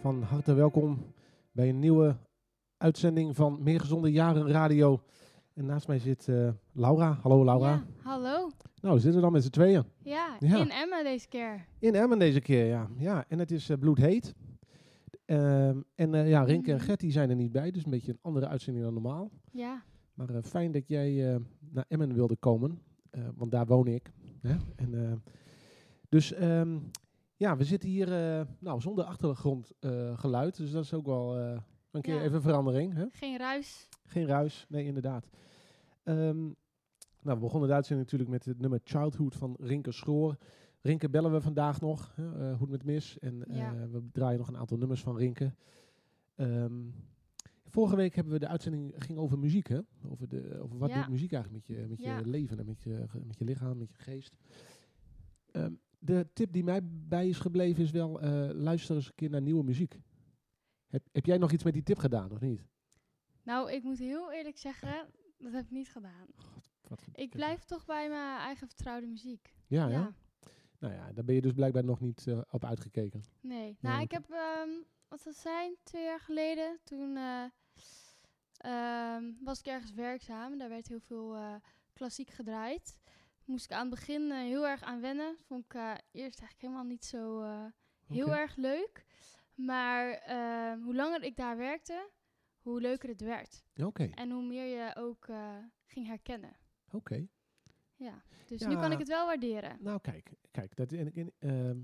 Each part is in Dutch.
van harte welkom bij een nieuwe uitzending van Meer Gezonde Jaren Radio. En naast mij zit eh, Laura. Hallo Laura. Ja, hallo. Nou, we zitten dan met z'n tweeën. Ja, Ja. in Emma deze keer. In Emmen deze keer, ja. ja en het is eh, bloedheet. Ehm, en eh, ja, Rinke en Mhm. Gertie zijn er niet bij, dus een beetje een andere uitzending dan normaal. Ja, Maar fijn dat jij naar Emmen wilde komen, want daar woon ik. Hè? En, dus ehm, ja, we zitten hier eh, nou, zonder achtergrondgeluid, geluid, dus dat is ook wel eh, een keer Ja. even verandering. Hè? geen ruis. Geen ruis, nee inderdaad. Ehm, nou, we begonnen de uitzending natuurlijk met het nummer Childhood van Rinke Schroor. Rinke bellen we vandaag nog, hè, eh, hoe het met mis. En eh, we draaien nog een aantal nummers van Rinke. Ehm, vorige week hebben we de uitzending ging over muziek, hè? Over, de, over wat Ja. doet muziek eigenlijk met je, met Ja. je leven en met je, met je lichaam, met je geest. Ehm, de tip die mij bij is gebleven is wel, eh, luister eens een keer naar nieuwe muziek. Heb, heb jij nog iets met die tip gedaan, of niet? Nou, ik moet heel eerlijk zeggen, dat heb ik niet gedaan. Wat Ik blijf toch bij mijn eigen vertrouwde muziek. Ja, ja. Nou ja, daar ben je dus blijkbaar nog niet eh, op uitgekeken. Nee. Nou, ik heb, ehm, wat zal zijn, twee jaar geleden, toen eh, ehm, was ik ergens werkzaam. Daar werd heel veel klassiek gedraaid. Moest ik aan het begin eh, heel erg aan wennen. Vond ik eh, eerst eigenlijk helemaal niet zo eh, heel erg leuk. Maar ehm, hoe langer ik daar werkte, hoe leuker het werd. Oké, En hoe meer je ook ging herkennen. oké. Ja, dus nu kan ik het wel waarderen. Nou, kijk, kijk dat, en, en, ehm,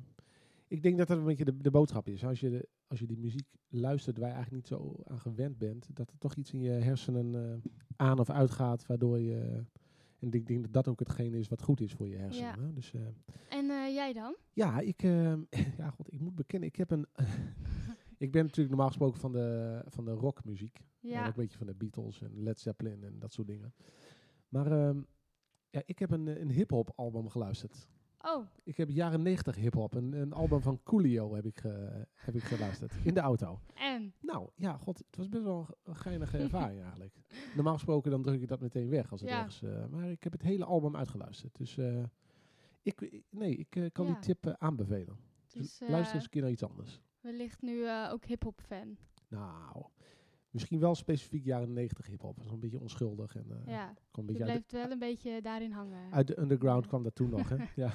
ik denk dat dat een beetje de, de boodschap is. Als je, de, als je die muziek luistert waar je eigenlijk niet zo aan gewend bent, dat er toch iets in je hersenen aan of uitgaat, waardoor je... En ik denk dat dat ook hetgene is wat goed is voor je hersenen. Ja. Dus, eh, En eh, jij dan? ja, ik, ehm, ja, god, ik moet bekennen, ik heb een... ik ben natuurlijk normaal gesproken van de, van de rockmuziek. En ook Ja. een beetje van de Beatles en Led Zeppelin en dat soort dingen. Maar ehm, ja, ik heb een, een hip-hop album geluisterd. Oh, Ik heb jaren 90 hip-hop. Een, een album van Coolio heb ik, ge- heb ik geluisterd. In de auto. en? Nou ja, god, het was best wel een ge- een geinige ervaring eigenlijk. Normaal gesproken dan druk ik dat meteen weg als het Ja. ergens. eh, maar ik heb het hele album uitgeluisterd. Dus eh, ik, nee, ik eh, kan Ja. die tip aanbevelen. Dus luister eens een keer naar iets anders. wellicht nu ook hip-hop fan. Nou, misschien wel specifiek jaren 90 hip-hop. Zo'n beetje onschuldig en eh, ja, kwam een je beetje uit de, blijft wel een beetje daarin hangen. Uit de underground kwam dat toen nog, hè? Ja.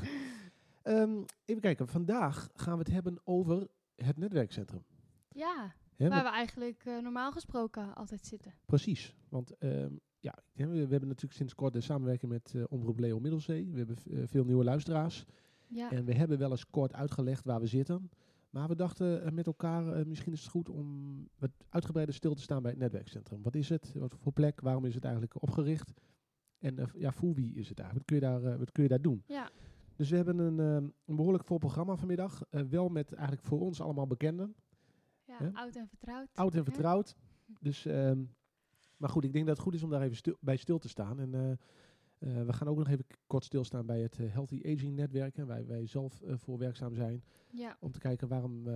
Ehm, even kijken. Vandaag gaan we het hebben over het netwerkcentrum. Ja, waar we eigenlijk eh, normaal gesproken altijd zitten. precies. Want ehm, ja, we, we hebben natuurlijk sinds kort de samenwerking met eh, Omroep Leo Middelzee. We hebben veel nieuwe luisteraars. Ja, En we hebben wel eens kort uitgelegd waar we zitten. Maar we dachten eh, met elkaar, eh, misschien is het goed om wat uitgebreider stil te staan bij het netwerkcentrum. Wat is het? Wat voor plek? Waarom is het eigenlijk opgericht? En eh, ja, voor wie is het eigenlijk? Wat kun je daar, wat kun je daar doen? ja, Dus we hebben een, ehm, een behoorlijk vol programma vanmiddag. Wel met eigenlijk voor ons allemaal bekenden. ja oud en vertrouwd. Oud en vertrouwd. Dus, ehm, maar goed, ik denk dat het goed is om daar even stil, bij stil te staan. En eh, we gaan ook nog even kort stilstaan bij het eh, Healthy Aging netwerk. Hè, waar wij zelf eh, voor werkzaam zijn. Ja, Om te kijken waarom...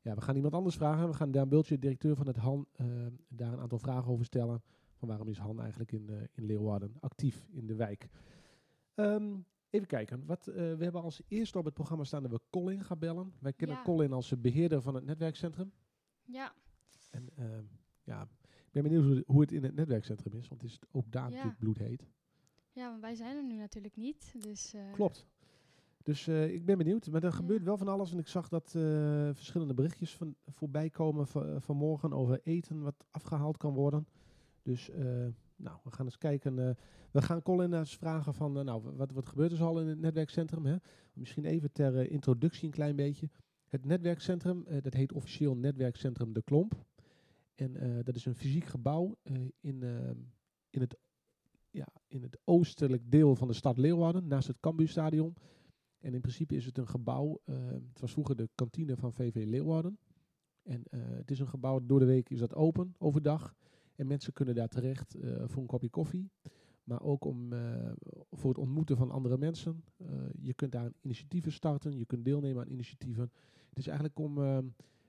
ja, we gaan iemand anders vragen. We gaan Daan Bultje, directeur van het Han, daar een aantal vragen over stellen. Van waarom is Han eigenlijk in, in Leeuwarden actief in de wijk? Ehm, even kijken. Wat, we hebben als eerste op het programma staan dat we Colin gaan bellen. Wij kennen Ja. Colin als eh, beheerder van het netwerkcentrum. ja, En ehm, ja, ik ben benieuwd hoe, hoe het in het netwerkcentrum is. Want het is ook daar Ja. natuurlijk bloedheet. Ja, want wij zijn er nu natuurlijk niet. Dus, eh, Klopt. Dus eh, ik ben benieuwd. Maar er Ja. gebeurt wel van alles. En ik zag dat eh, verschillende berichtjes van, voorbij komen va- vanmorgen over eten wat afgehaald kan worden. Dus nou, we gaan eens kijken. we gaan Colin eens vragen van, nou, wat, wat gebeurt er zoal in het netwerkcentrum? Hè? Misschien even ter introductie een klein beetje. Het netwerkcentrum, dat heet officieel Netwerkcentrum De Klomp. En dat is een fysiek gebouw in, in, het, ja, in het oostelijk deel van de stad Leeuwarden, naast het Cambuurstadion. En in principe is het een gebouw, eh, het was vroeger de kantine van VV Leeuwarden. En eh, het is een gebouw, door de week is dat open, overdag. En mensen kunnen daar terecht eh, voor een kopje koffie. Maar ook om, eh, voor het ontmoeten van andere mensen. Je kunt daar initiatieven starten, je kunt deelnemen aan initiatieven. Het is eigenlijk om eh,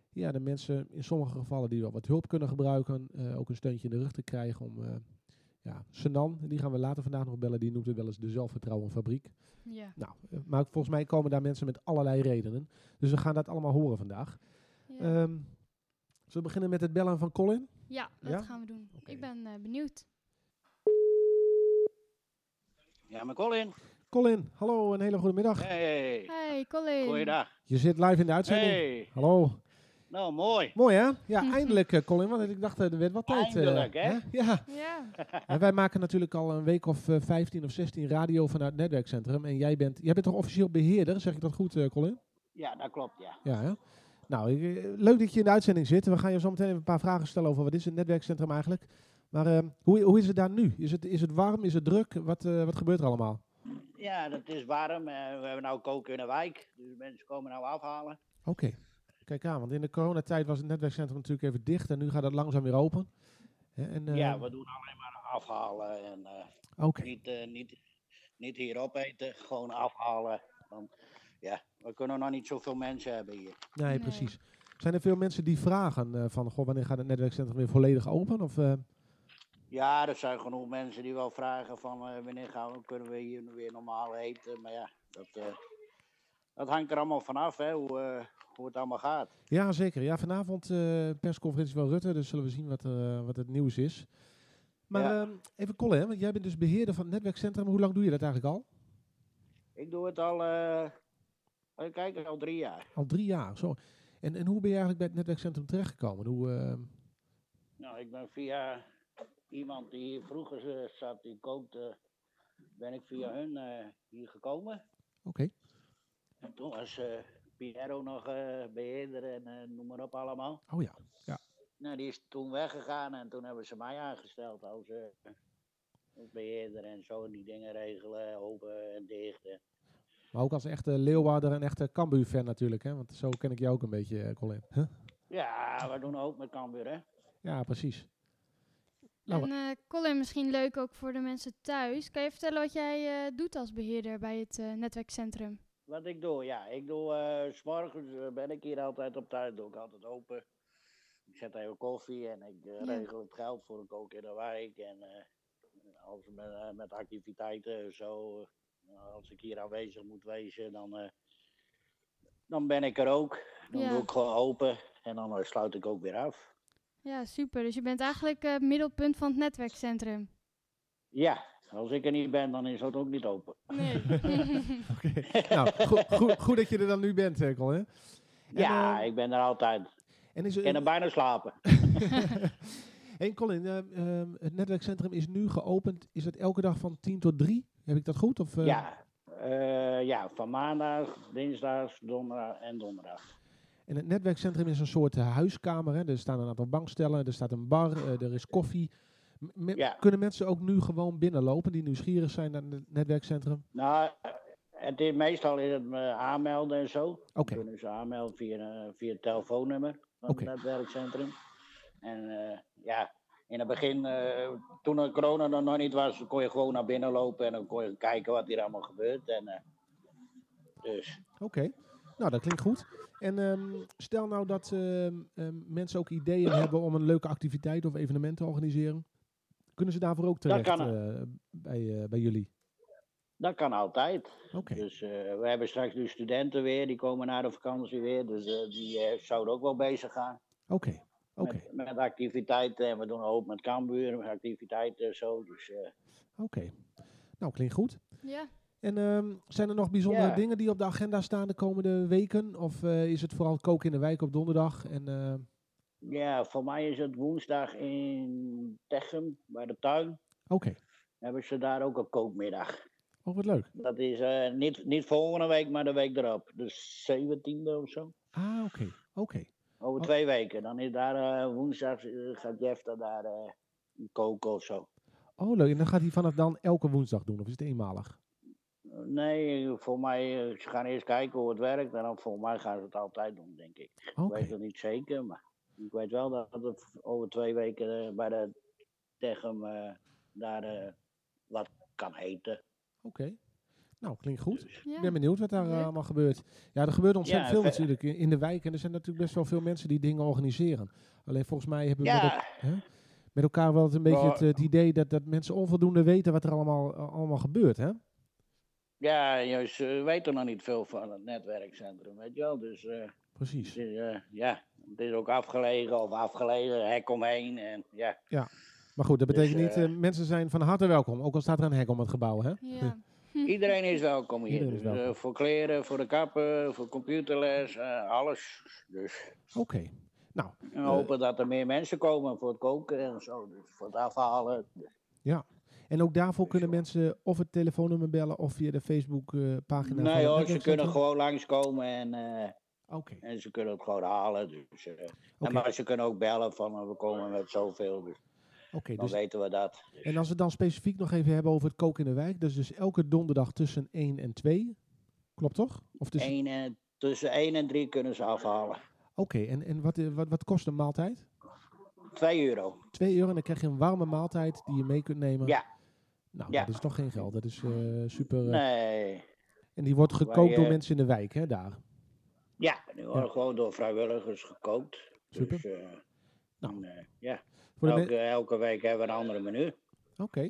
ja, de mensen in sommige gevallen die wel wat hulp kunnen gebruiken, ook een steuntje in de rug te krijgen om... ja, Senan, die gaan we later vandaag nog bellen, die noemt het wel eens de zelfvertrouwenfabriek. ja. Nou, eh, maar volgens mij komen daar mensen met allerlei redenen. Dus we gaan dat allemaal horen vandaag. Ja, Ehm, zullen we beginnen met het bellen van Colin? ja dat ja? gaan we doen. Ik ben eh, benieuwd. Ja, maar Colin. Colin, hallo, een hele goede middag. Hey. Hey Colin. Goeiedag. Je zit live in de uitzending. Hey. Hallo. Nou, mooi. Mooi hè? Ja, eindelijk eh, Colin, want ik dacht eh, er werd wat tijd. eh, Eindelijk, hè? Ja. Ja, En wij maken natuurlijk al een week of eh, 15 of 16 radio vanuit het netwerkcentrum. En jij bent, jij bent toch officieel beheerder, zeg ik dat goed eh, Colin? Ja, dat klopt, ja. Ja, hè? Nou, ik, leuk dat je in de uitzending zit. We gaan je zo meteen even een paar vragen stellen over wat is het netwerkcentrum eigenlijk. Maar hoe, hoe is het daar nu? Is het, is het warm? Is het druk? Wat, eh, wat gebeurt er allemaal? Ja, het is warm. eh, we hebben nou koken in de wijk. Dus mensen komen nou afhalen. Oké, kijk aan. Want in de coronatijd was het netwerkcentrum natuurlijk even dicht. En nu gaat het langzaam weer open. Hè, en, eh, ja, we doen alleen maar afhalen. En eh, Oké, niet, eh, niet, niet hier opeten, gewoon afhalen. Want ja, we kunnen nog niet zoveel mensen hebben hier. nee, Nee. precies. Zijn er veel mensen die vragen eh, van, goh, wanneer gaat het netwerkcentrum weer volledig open? Of, eh, Ja, er zijn genoeg mensen die wel vragen van eh, wanneer gaan we, kunnen we hier weer normaal eten. Maar ja, dat, eh, dat hangt er allemaal vanaf, hè, hoe, eh, hoe het allemaal gaat. Ja, zeker. Ja, vanavond eh, persconferentie van Rutte, dus zullen we zien wat, eh, wat het nieuws is. Maar Ja. ehm, even Colin, hè, want jij bent dus beheerder van het netwerkcentrum. Hoe lang doe je dat eigenlijk al? Ik doe het al, eh kijken, al drie jaar. Al drie jaar, zo. En, en hoe ben je eigenlijk bij het netwerkcentrum terechtgekomen? Hoe, ehm, Nou, ik ben via iemand die hier vroeger zat, die kookte, ben ik via hun hier gekomen. Oké, En toen was Piero nog eh, beheerder en eh, noem maar op allemaal. oh ja. Nou, die is toen weggegaan en toen hebben ze mij aangesteld als, eh, als beheerder en zo die dingen regelen, open en dicht. En, Maar ook als echte Leeuwarder en echte Cambuur-fan natuurlijk, hè? Want zo ken ik jou ook een beetje, Colin. Huh? ja, we doen ook met Cambuur, hè. Ja, precies. Nou, en Colin, misschien leuk ook voor de mensen thuis. Kan je vertellen wat jij eh, doet als beheerder bij het netwerkcentrum? Wat ik doe, ja, ik doe, eh, s s'morgens eh, ben ik hier altijd op tijd, doe ik altijd open. Ik zet even koffie en ik eh, Ja. regel het geld voor ik ook in de wijk. En als met, met activiteiten en zo, als ik hier aanwezig moet wezen, dan, dan ben ik er ook. Dan Ja. doe ik gewoon open en dan sluit ik ook weer af. Ja, super. Dus je bent eigenlijk het middelpunt van het netwerkcentrum. Ja, als ik er niet ben, dan is het ook niet open. Nee. oké. nou goed, goed, goed dat je er dan nu bent, eh, Colin. En, ja, eh, ik ben er altijd. En is Ik kan er bijna slapen. hey Colin, eh, ehm, het netwerkcentrum is nu geopend. Is het elke dag van 10 tot 3? Heb ik dat goed? Of, eh, Ja, eh, ja, van maandag, dinsdag, donderdag en donderdag. En het netwerkcentrum is een soort huiskamer. Hè? Er staan een aantal bankstellen, er staat een bar, er is koffie. M- me- Ja. Kunnen mensen ook nu gewoon binnenlopen die nieuwsgierig zijn naar het netwerkcentrum? Nou, eh, het is, meestal is het me aanmelden en zo. Oké, Kunnen ze aanmelden via, eh, via het telefoonnummer van het netwerkcentrum. En eh, ja, in het begin, eh, toen de corona er nog niet was, kon je gewoon naar binnen lopen en dan kon je kijken wat hier allemaal gebeurt. En, eh, dus oké. Nou, dat klinkt goed. En ehm, stel nou dat ehm, ehm, mensen ook ideeën hebben om een leuke activiteit of evenement te organiseren. Kunnen ze daarvoor ook terecht kan, eh, bij, eh, bij jullie? dat kan altijd. Oké, Dus eh, we hebben straks nu studenten weer, die komen na de vakantie weer. Dus eh, die eh, zouden ook wel bezig gaan. oké, oké, Met, met activiteiten. En we doen ook met Cambuur met activiteiten en zo. Dus eh, oké. Nou, klinkt goed. ja. En ehm, zijn er nog bijzondere Ja. dingen die op de agenda staan de komende weken? Of eh, is het vooral koken in de wijk op donderdag? En, eh, ja, voor mij is het woensdag in Techem, bij de tuin. Oké, Hebben ze daar ook een kookmiddag. oh wat leuk. Dat is eh, niet, niet volgende week, maar de week erop. Dus 17e of zo. Ah, oké, oké. Over Oh. twee weken. Dan is daar eh, woensdag, eh, gaat Jeff daar koken of zo. Oh leuk, en dan gaat hij vanaf dan elke woensdag doen, of is het eenmalig? Nee, voor mij, ze gaan eerst kijken hoe het werkt. En dan voor mij gaan ze het altijd doen, denk ik. Oké, Ik weet het niet zeker, maar ik weet wel dat het over twee weken eh, bij de Techem eh, daar eh, wat kan eten. oké. Nou, klinkt goed. Dus, ja. Ik ben benieuwd wat daar allemaal gebeurt. Ja, er gebeurt ontzettend Ja, veel ver- natuurlijk in, in de wijk. En er zijn natuurlijk best wel veel mensen die dingen organiseren. Alleen volgens mij hebben we met, el- hè, met elkaar wel een beetje het, het idee dat, dat mensen onvoldoende weten wat er allemaal, allemaal gebeurt. Hè? ja, juist, ze weten nog niet veel van het netwerkcentrum, weet je wel. Dus eh, Precies. eh, ja, het is ook afgelegen of afgelegen, hek omheen. En, ja. Maar goed, dat Dus, betekent niet, eh, eh, mensen zijn van harte welkom. Ook al staat er een hek om het gebouw, hè? Ja. Iedereen is welkom hier. Dus, eh, voor kleren, voor de kappen, voor computerles, eh, alles. Dus Oké. Nou, we hopen dat er meer mensen komen voor het koken en zo. Dus voor het afhalen. en ook daarvoor kunnen mensen of het telefoonnummer bellen of via de Facebook-pagina van Nee hoor, ze kunnen gewoon langskomen en, en ze kunnen het gewoon halen. Dus, eh, maar ze kunnen ook bellen van eh, we komen met zoveel. Dus oké. dan dus, weten we dat. en als we het dan specifiek nog even hebben over het koken in de wijk. Dat is dus elke donderdag tussen 1 en 2. Klopt toch? Of tussen... Eén en, tussen 1 en 3 kunnen ze afhalen. Oké, en, en wat, eh, wat, wat kost een maaltijd? 2 euro. 2 euro en dan krijg je een warme maaltijd die je mee kunt nemen. Ja. Nou, Ja. dat is toch geen geld. Dat is super. Nee. En die wordt gekookt door mensen in de wijk, hè, daar. Ja, die worden gewoon door vrijwilligers gekookt. Super. Dus, eh, Nou. en, eh, ja, elke, elke week hebben we een andere menu. Oké.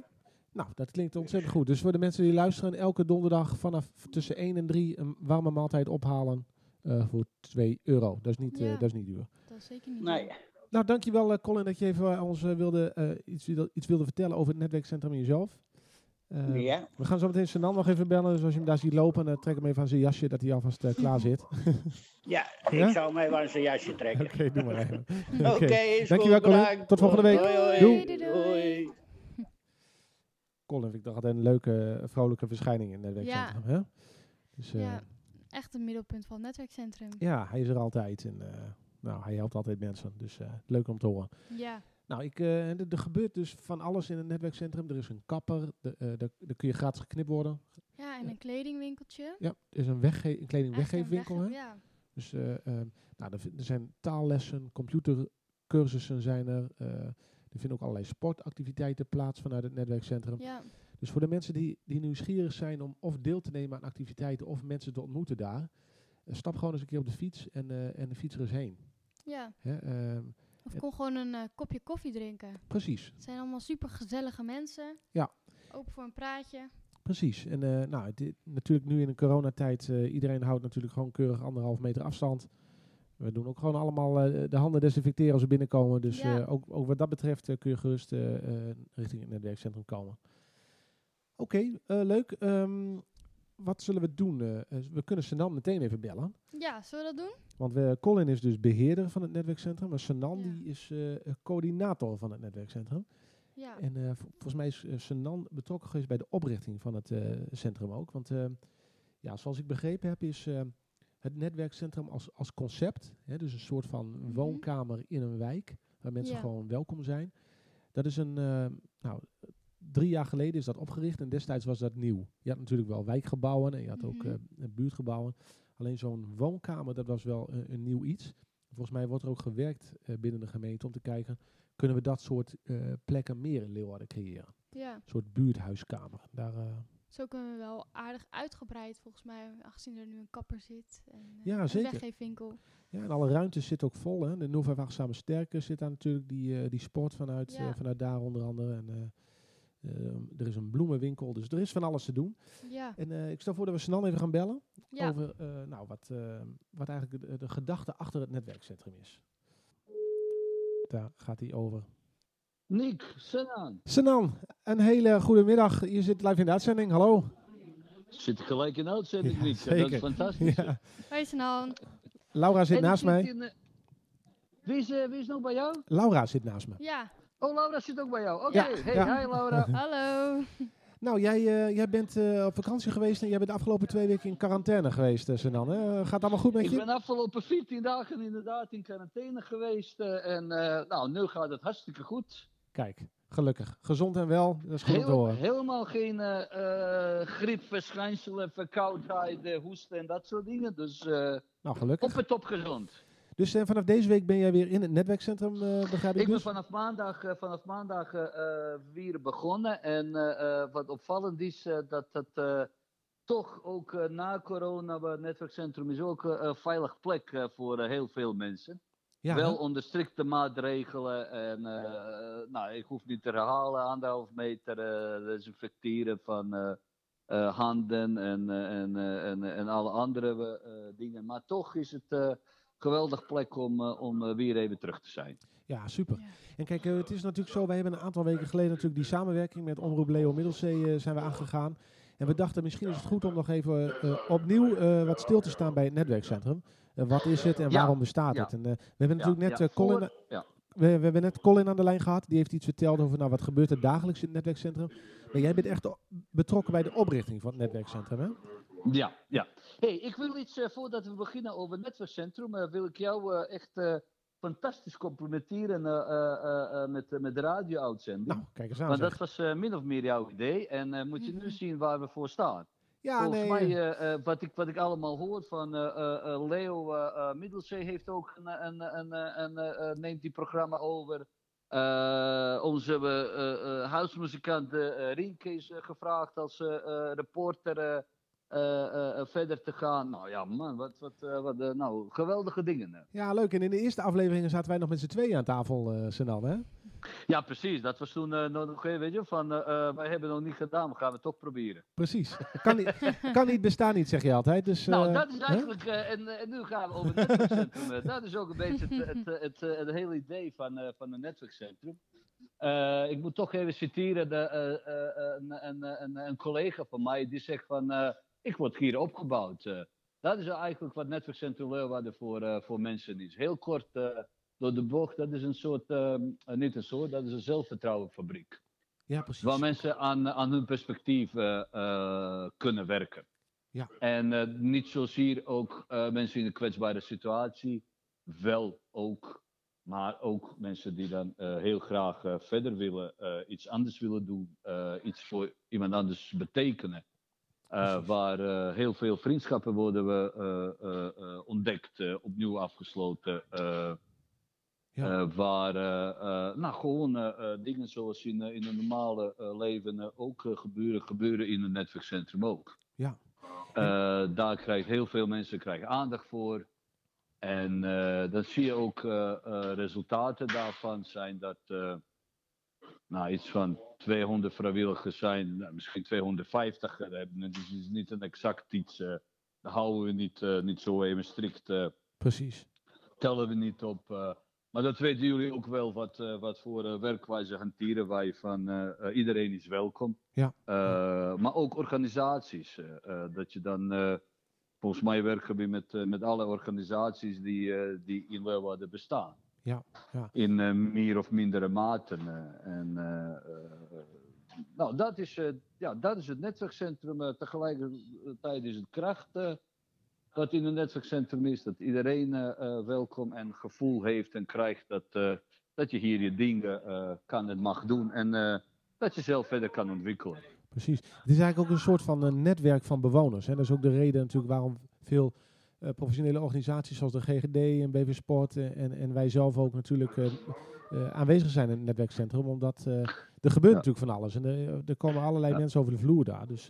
Nou, dat klinkt ontzettend goed. Dus voor de mensen die luisteren, elke donderdag vanaf tussen 1 en 3 een warme maaltijd ophalen eh, voor 2 euro. Dat is niet, eh, Ja. dat is niet duur. Dat is zeker niet. Nee. Nou, dankjewel uh, Colin dat je even ons wilde, eh, iets, wilde, iets wilde vertellen over het netwerkcentrum en jezelf. Eh, ja. We gaan zo meteen Sanan nog even bellen. Dus als je hem daar ziet lopen, dan trek hem even aan zijn jasje dat hij alvast eh, klaar zit. Ja, Ja? ik zou hem even aan zijn jasje trekken. Oké, doe maar even. Oké, is Dankjewel, Colin. bedankt. Tot volgende week. Hoi, hoi. Doei. Doei, doei. Doei. Colin vind ik toch altijd een leuke, vrolijke verschijning in het netwerkcentrum. Hè? Dus, eh, Ja, echt een middelpunt van het netwerkcentrum. Ja, hij is er altijd en uh, nou, hij helpt altijd mensen. Dus uh, leuk om te horen. Ja. Nou, ik, uh, er, gebeurt dus van alles in het netwerkcentrum. Er is een kapper, daar kun je gratis geknipt worden. Ja, en een kledingwinkeltje. Ja, er is een, wegge een kledingweggeefwinkel. Wegge ja. Dus uh, nou, er, er, zijn taallessen, computercursussen zijn er. Er vinden ook allerlei sportactiviteiten plaats vanuit het netwerkcentrum. Ja. Dus voor de mensen die, die nieuwsgierig zijn om of deel te nemen aan activiteiten of mensen te ontmoeten daar, stap gewoon eens een keer op de fiets en, en de fiets er eens heen. Ja. Hè, uh, of kom gewoon een uh, kopje koffie drinken. Precies. Het zijn allemaal super gezellige mensen. Ja. Open voor een praatje. Precies. En uh, nou, dit, natuurlijk nu in de coronatijd, uh, iedereen houdt natuurlijk gewoon keurig anderhalf meter afstand. We doen ook gewoon allemaal de handen desinfecteren als we binnenkomen. Dus ja. ook, ook, wat dat betreft kun je gerust richting het netwerkcentrum komen. Oké, okay, leuk. Um, wat zullen we doen? we kunnen Senan meteen even bellen. Ja, zullen we dat doen? Want we, Colin is dus beheerder van het netwerkcentrum. Maar Senan ja. die is coördinator van het netwerkcentrum. Ja. En uh, volgens mij is Senan betrokken geweest bij de oprichting van het centrum ook. Want ja, zoals ik begrepen heb, is het netwerkcentrum als, als concept, hè, dus een soort van mm -hmm. woonkamer in een wijk, waar mensen ja. gewoon welkom zijn. Dat is een, nou, drie jaar geleden is dat opgericht en destijds was dat nieuw. Je had natuurlijk wel wijkgebouwen en je had mm -hmm. ook buurtgebouwen. Alleen zo'n woonkamer, dat was wel een nieuw iets. Volgens mij wordt er ook gewerkt binnen de gemeente om te kijken kunnen we dat soort plekken meer in Leeuwarden creëren. Ja. Een soort buurthuiskamer. Daar, Zo kunnen we wel aardig uitgebreid, volgens mij, aangezien er nu een kapper zit. En, ja, een zeker. weggeefwinkel. Ja, en alle ruimtes zitten ook vol. Hè. De Nova Wachtzame Sterke zit daar natuurlijk, die, die sport vanuit, ja. vanuit daar onder andere. En, er is een bloemenwinkel, dus er is van alles te doen. Ja. En ik stel voor dat we snel even gaan bellen ja. over nou, wat, wat eigenlijk de, de gedachte achter het netwerkcentrum is. Daar gaat hij over. Nick, Senan. Senan, een hele goede middag. Je zit live in de uitzending. Hallo. Zit gelijk in de uitzending, Ja, Nick. zeker. Dat is fantastisch. Ja. Hoi Senan. Laura zit En naast mij. in, uh, wie, is, uh, wie is nog bij jou? Laura zit naast me. Ja. Oh, Laura zit ook bij jou. Oké, hey, hi Laura. Hallo. Nou, jij, uh, jij bent uh, op vakantie geweest en jij bent de afgelopen twee weken in quarantaine geweest, uh, Senan. Hè? Gaat het allemaal goed met Ik je? ben afgelopen 14 dagen inderdaad in quarantaine geweest. en nou, nu gaat het hartstikke goed. Kijk, gelukkig. Gezond en wel, dat is goed Heel, horen. helemaal geen griepverschijnselen, verkoudheid, hoesten en dat soort dingen. Dus Nou, op gelukkig. het top gezond. Dus uh, vanaf deze week ben jij weer in het netwerkcentrum, uh, begrijp ik Ik ben dus? vanaf maandag, uh, vanaf maandag weer begonnen. En wat opvallend is, dat het toch ook na corona, het netwerkcentrum is ook een veilig plek voor heel veel mensen. Ja, Wel hè? onder strikte maatregelen. En nou, ik hoef niet te herhalen, anderhalf meter desinfecteren van handen en, en, en, en alle andere dingen. Maar toch is het geweldig plek om, om weer even terug te zijn. Ja, super. En kijk, eh, het is natuurlijk zo, wij hebben een aantal weken geleden natuurlijk die samenwerking met Omroep Leo Middelzee eh, zijn we aangegaan. En we dachten misschien is het goed om nog even eh, opnieuw eh, wat stil te staan bij het netwerkcentrum. Eh, wat is het en Ja, waarom bestaat ja. het? En, eh, we hebben natuurlijk net ja, eh, Colin, we, we hebben net Colin aan de lijn gehad. Die heeft iets verteld over nou, wat gebeurt er dagelijks in het netwerkcentrum. Maar jij bent echt betrokken bij de oprichting van het netwerkcentrum, hè? Ja, ja. Hey, ik wil iets, eh, voordat we beginnen over het netwerkcentrum, eh, wil ik jou eh, echt eh, fantastisch complimenteren eh, eh, eh, eh, met, eh, met de radio-uitzending. Nou, kijk eens aan. Want zeg. dat was eh, min of meer jouw idee. En eh, moet je nu zien waar we voor staan. ja, Volgens nee, mij, eh, eh, eh, wat, ik, wat ik allemaal hoor van eh, eh, eh, Leo eh, eh, Middelzee heeft ook een, een, een, een, een, eh, eh, neemt die programma over. Eh, onze eh, eh, huismuzikant eh, Rienke is eh, gevraagd als eh, eh, reporter eh, eh, eh, verder te gaan. Nou ja, man, wat, wat, eh, wat eh, nou, geweldige dingen. hè. ja, leuk. En in de eerste afleveringen zaten wij nog met z'n tweeën aan tafel, eh Senan, hè? Ja, precies. Dat was toen eh, nog, eh, weet je, van eh, eh, wij hebben het nog niet gedaan, we gaan het toch proberen. Precies. Kan niet, kan niet bestaan niet, zeg je altijd. Dus, Nou, eh, dat is eigenlijk, eh, en, eh, en nu gaan we over het netwerkcentrum. eh, dat is ook een beetje het, het, het, eh, hele idee van, eh, van een netwerkcentrum. Eh, ik moet toch even citeren de, eh, eh, een, een, een, een collega van mij die zegt van, eh, ik word hier opgebouwd. Eh, dat is eigenlijk wat netwerkcentrum Leeuwarden voor, eh, voor mensen is. Heel kort eh, door de bocht, dat is een soort, eh, eh, niet een soort, dat is een zelfvertrouwenfabriek. Ja, precies. Waar mensen aan, aan hun perspectief kunnen werken. Ja. En niet zozeer ook mensen in een kwetsbare situatie, wel ook, maar ook mensen die dan heel graag verder willen, iets anders willen doen, iets voor iemand anders betekenen. Eh, waar eh, heel veel vriendschappen worden we, eh, ontdekt, opnieuw afgesloten. Ja. waar nou, gewoon dingen zoals in, in een normale leven ook gebeuren, gebeuren in een netwerkcentrum ook. Ja. Daar krijgen heel veel mensen krijgen aandacht voor. En dan zie je ook resultaten daarvan zijn dat nou, iets van 200 vrijwilligers zijn, nou, misschien 250. eh, dat hebben- Dat is is niet een exact iets. eh dat houden we niet, eh, niet zo even strikt. Precies. tellen we niet op. maar dat weten jullie ook wel wat, wat voor werkwijze hanteren wij van iedereen is welkom. Ja. Maar ook organisaties. dat je dan, volgens mij werken we met, met alle organisaties die, die in Leeuwarden bestaan. Ja, ja. In eh, meer of mindere mate. eh, en, eh, nou, dat is, ja, dat is het netwerkcentrum. tegelijkertijd is het kracht wat in een netwerkcentrum is. Dat iedereen welkom en gevoel heeft en krijgt dat, dat je hier je dingen kan en mag doen. En dat je zelf verder kan ontwikkelen. Precies. Het is eigenlijk ook een soort van een netwerk van bewoners. Hè. Dat is ook de reden natuurlijk waarom veel eh, professionele organisaties zoals de GGD en BV Sport eh, en, en wij zelf ook natuurlijk eh, aanwezig zijn in het netwerkcentrum. Omdat er gebeurt Ja. natuurlijk van alles. En er, komen allerlei Ja. mensen over de vloer daar. Dus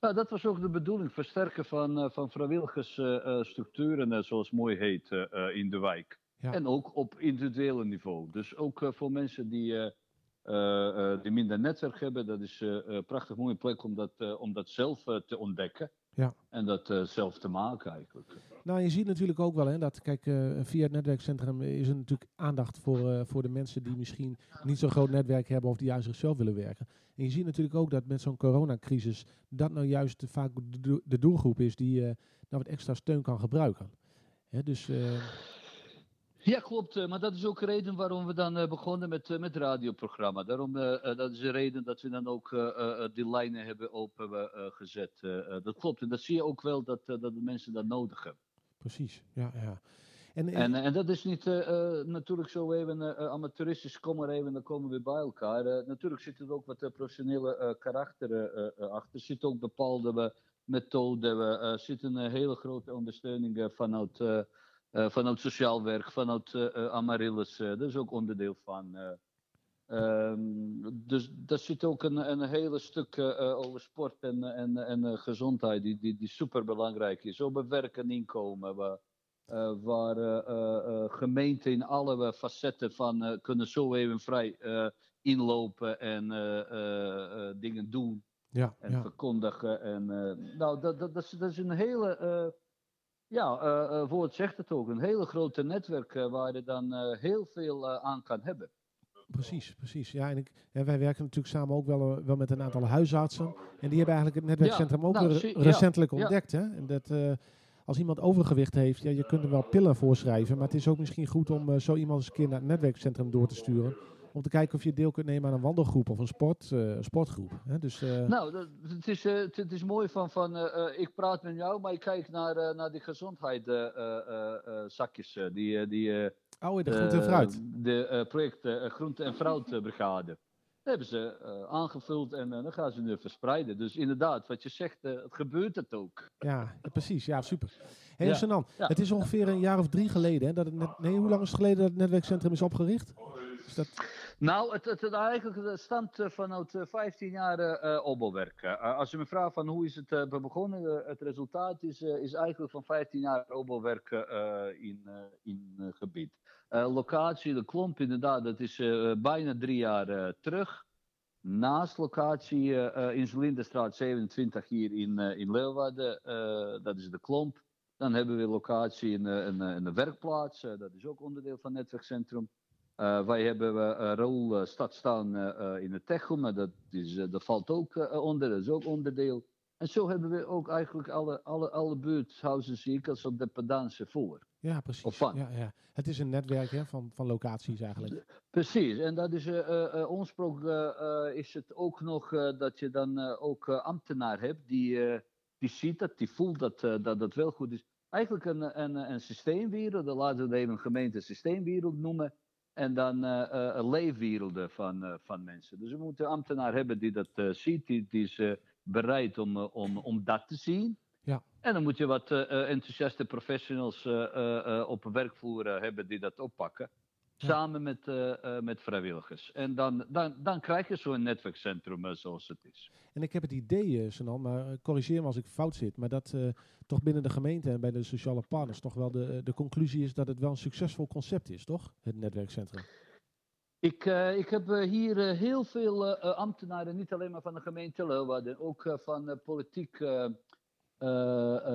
Nou, dat was ook de bedoeling. Versterken van, van vrijwilligersstructuren, zoals mooi heet, in de wijk. Ja. En ook op individuele niveau. Dus ook voor mensen die, die minder netwerk hebben. Dat is een prachtig mooie plek om dat, om dat zelf te ontdekken. Ja. En dat eh, zelf te maken eigenlijk. Nou, je ziet natuurlijk ook wel hè, dat, kijk, eh, via het netwerkcentrum is er natuurlijk aandacht voor, eh, voor de mensen die misschien niet zo'n groot netwerk hebben of die aan zichzelf willen werken. En je ziet natuurlijk ook dat met zo'n coronacrisis dat nou juist vaak de, do- de doelgroep is die nou wat extra steun kan gebruiken. Hè, dus Ja, klopt. eh, Maar dat is ook de reden waarom we dan eh, begonnen met, eh, met het radioprogramma. Daarom, dat is de reden dat we dan ook die lijnen hebben opengezet. dat klopt. En dat zie je ook wel dat, dat de mensen dat nodig hebben. precies, ja, ja. En, En, en dat is niet natuurlijk zo even eh, amateuristisch, kom maar even, dan komen we bij elkaar. Natuurlijk zit er ook wat professionele karakter achter. Er zit ook bepaalde methoden, er uh, zit een hele grote ondersteuning vanuit, eh, vanuit sociaal werk, vanuit eh, Amaryllis. dat is ook onderdeel van. eh. Ehm, dus daar zit ook een, een hele stuk over sport en, en, en gezondheid, die, die, die super belangrijk is. Over werk en inkomen. waar- waar gemeenten in alle facetten van kunnen zo even vrij inlopen en dingen doen ja, en ja, verkondigen. En, nou, dat, dat, dat, is, dat is een hele, ja, eh, eh, woord zegt het ook. Een hele grote netwerk eh, waar je dan eh, heel veel eh, aan kan hebben. Precies, precies. Ja, en ik, wij werken natuurlijk samen ook wel, eh, wel met een aantal huisartsen. En die hebben eigenlijk het netwerkcentrum ook nou, re- recentelijk ja. ontdekt. Hè? En dat, eh, als iemand overgewicht heeft, ja, je kunt er wel pillen voorschrijven. Maar het is ook misschien goed om eh, zo iemand eens een keer naar het netwerkcentrum door te sturen. Om te kijken of je deel kunt nemen aan een wandelgroep of een sport, eh, sportgroep. Hè? Dus, eh, Nou, dat, het, is, eh, het, is mooi van, van ik praat met jou, maar ik kijk naar, naar die gezondheidszakjes. die, die, oh, de groente en fruit. De project Groente en Fruitbrigade. Dat hebben ze aangevuld en dan gaan ze nu verspreiden. Dus inderdaad, wat je zegt, het gebeurt het ook. Ja, precies. Ja, super. Hey, Ja, Sanan, ja. het is ongeveer een jaar of drie geleden. Hè, dat het net, nee, hoe lang is het geleden dat het netwerkcentrum is opgericht? Is dat, Nou, het, het, het eigenlijk stamt vanuit eh, 15 jaar. Eh, als je me vraagt van hoe is het eh, begonnen, het resultaat is, is eigenlijk van 15 jaar opbouwwerk eh, in, in gebied. Locatie, de klomp inderdaad, dat is bijna drie jaar terug. Naast locatie in Zelinderstraat 27 hier in, in Leeuwarden, dat is de klomp. Dan hebben we locatie in, in, in de werkplaats, dat is ook onderdeel van het netwerkcentrum. Eh, wij hebben uh, Raoul uh, Stad staan in het Techum, maar dat, is, dat valt ook onder, dat is ook onderdeel. En zo hebben we ook eigenlijk alle, alle, alle buurthuizen, zie ik, als op dependance voor. ja, Of precies. van. Ja, ja. Het is een netwerk hè, van, van locaties eigenlijk. Precies, en dat is uh, uh, oorsprong uh, is het ook nog dat je dan ook ambtenaar hebt die, die ziet dat, die voelt dat, dat dat wel goed is. Eigenlijk een, een, een systeemwereld, dat laten we het even een gemeente systeemwereld noemen. En dan uh, uh, leefwerelden van, van mensen. Dus we moeten een ambtenaar hebben die dat ziet, die, die is bereid om, om, om dat te zien. Ja. En dan moet je wat enthousiaste professionals op werkvloer hebben die dat oppakken. Samen met, met vrijwilligers. En dan, dan, dan krijg je zo'n netwerkcentrum zoals het is. En ik heb het idee, Sanan, maar corrigeer me als ik fout zit, maar dat toch binnen de gemeente en bij de sociale partners toch wel de, de conclusie is dat het wel een succesvol concept is, toch? Het netwerkcentrum. Ik, uh, ik heb hier heel veel ambtenaren, niet alleen maar van de gemeente Leeuwarden, ook van politiek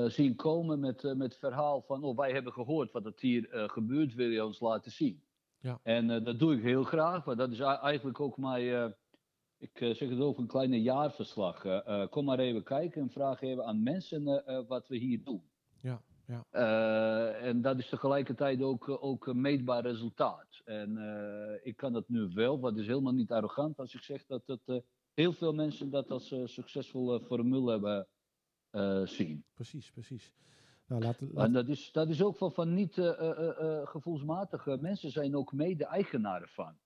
zien komen met, met het verhaal van, oh wij hebben gehoord wat er hier gebeurt, wil je ons laten zien. Ja. En dat doe ik heel graag, want dat is eigenlijk ook mijn ik uh, zeg het ook, een kleine jaarverslag. Uh, kom maar even kijken en vraag even aan mensen wat we hier doen. Ja, ja. en dat is tegelijkertijd ook, ook een meetbaar resultaat. En ik kan dat nu wel, wat is helemaal niet arrogant als ik zeg dat het, heel veel mensen dat als succesvolle formule hebben zien. Precies, precies. Nou, laat, laat... En dat is, dat is ook van, van niet gevoelsmatige mensen zijn ook mede-eigenaren van.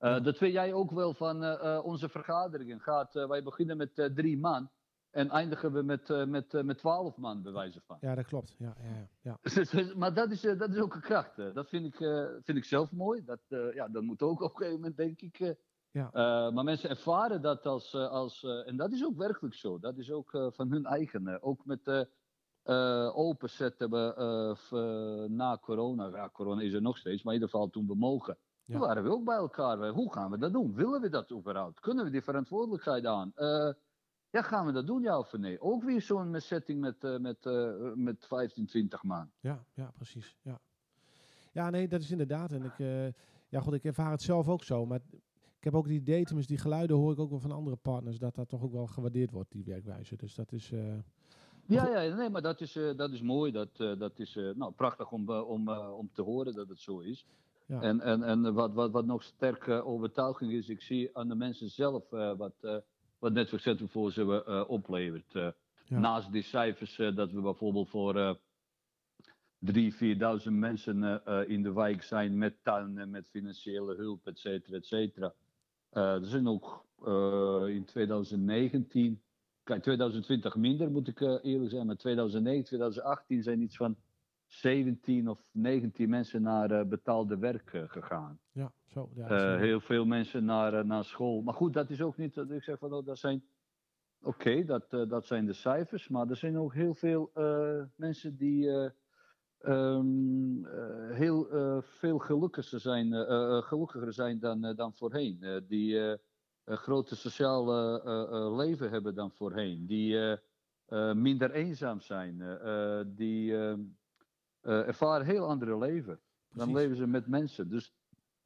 Uh, dat weet jij ook wel van onze vergaderingen. Gaat, wij beginnen met drie man en eindigen we met, met, met twaalf man, bij wijze van. Ja, dat klopt. Ja, ja, ja. maar dat is, dat is ook een kracht. Dat vind ik, vind ik zelf mooi. Dat, ja, dat moet ook op een gegeven moment, denk ik. Ja. maar mensen ervaren dat als. als en dat is ook werkelijk zo. Dat is ook van hun eigen. ook met openzetten we na corona. Ja, corona is er nog steeds, maar in ieder geval toen we mogen. Ja. Toen waren we ook bij elkaar. Hoe gaan we dat doen? Willen we dat überhaupt? Kunnen we die verantwoordelijkheid aan? Uh, ja, gaan we dat doen, ja of nee? Ook weer zo'n setting met, uh, met, uh, met 15, 20 man. Ja, ja, precies. Ja. ja, nee, dat is inderdaad. En ik, ja, god, ik ervaar het zelf ook zo. Maar ik heb ook idee, tenminste, die geluiden hoor ik ook wel van andere partners, dat dat toch ook wel gewaardeerd wordt, die werkwijze. Dus dat is. Ja, ja, nee, maar dat is, dat is mooi. Dat, dat is nou, prachtig om, om, om te horen dat het zo is. Ja. En, en, en wat, wat, wat nog sterke overtuiging is, ik zie aan de mensen zelf wat, wat netwerkcentrum voor ze oplevert. Ja. Naast die cijfers dat we bijvoorbeeld voor 3.000, 4.000 mensen in de wijk zijn met tuinen, met financiële hulp, et cetera, et cetera. er zijn ook in 2019, kijk 2020 minder moet ik eerlijk zijn, maar 2009, 2018 zijn iets van 17 of 19 mensen naar uh, betaalde werk uh, gegaan. Ja, zo. Ja, uh, heel veel mensen naar, naar school. Maar goed, dat is ook niet dat ik zeg van, oh, dat zijn. Oké, okay, dat, dat zijn de cijfers, maar er zijn ook heel veel mensen die um, heel veel gelukkiger zijn, gelukkiger zijn dan, dan voorheen. die een grote sociale leven hebben dan voorheen. Die minder eenzaam zijn. die eh, ervaren heel andere leven. Dan leven ze met mensen. Dus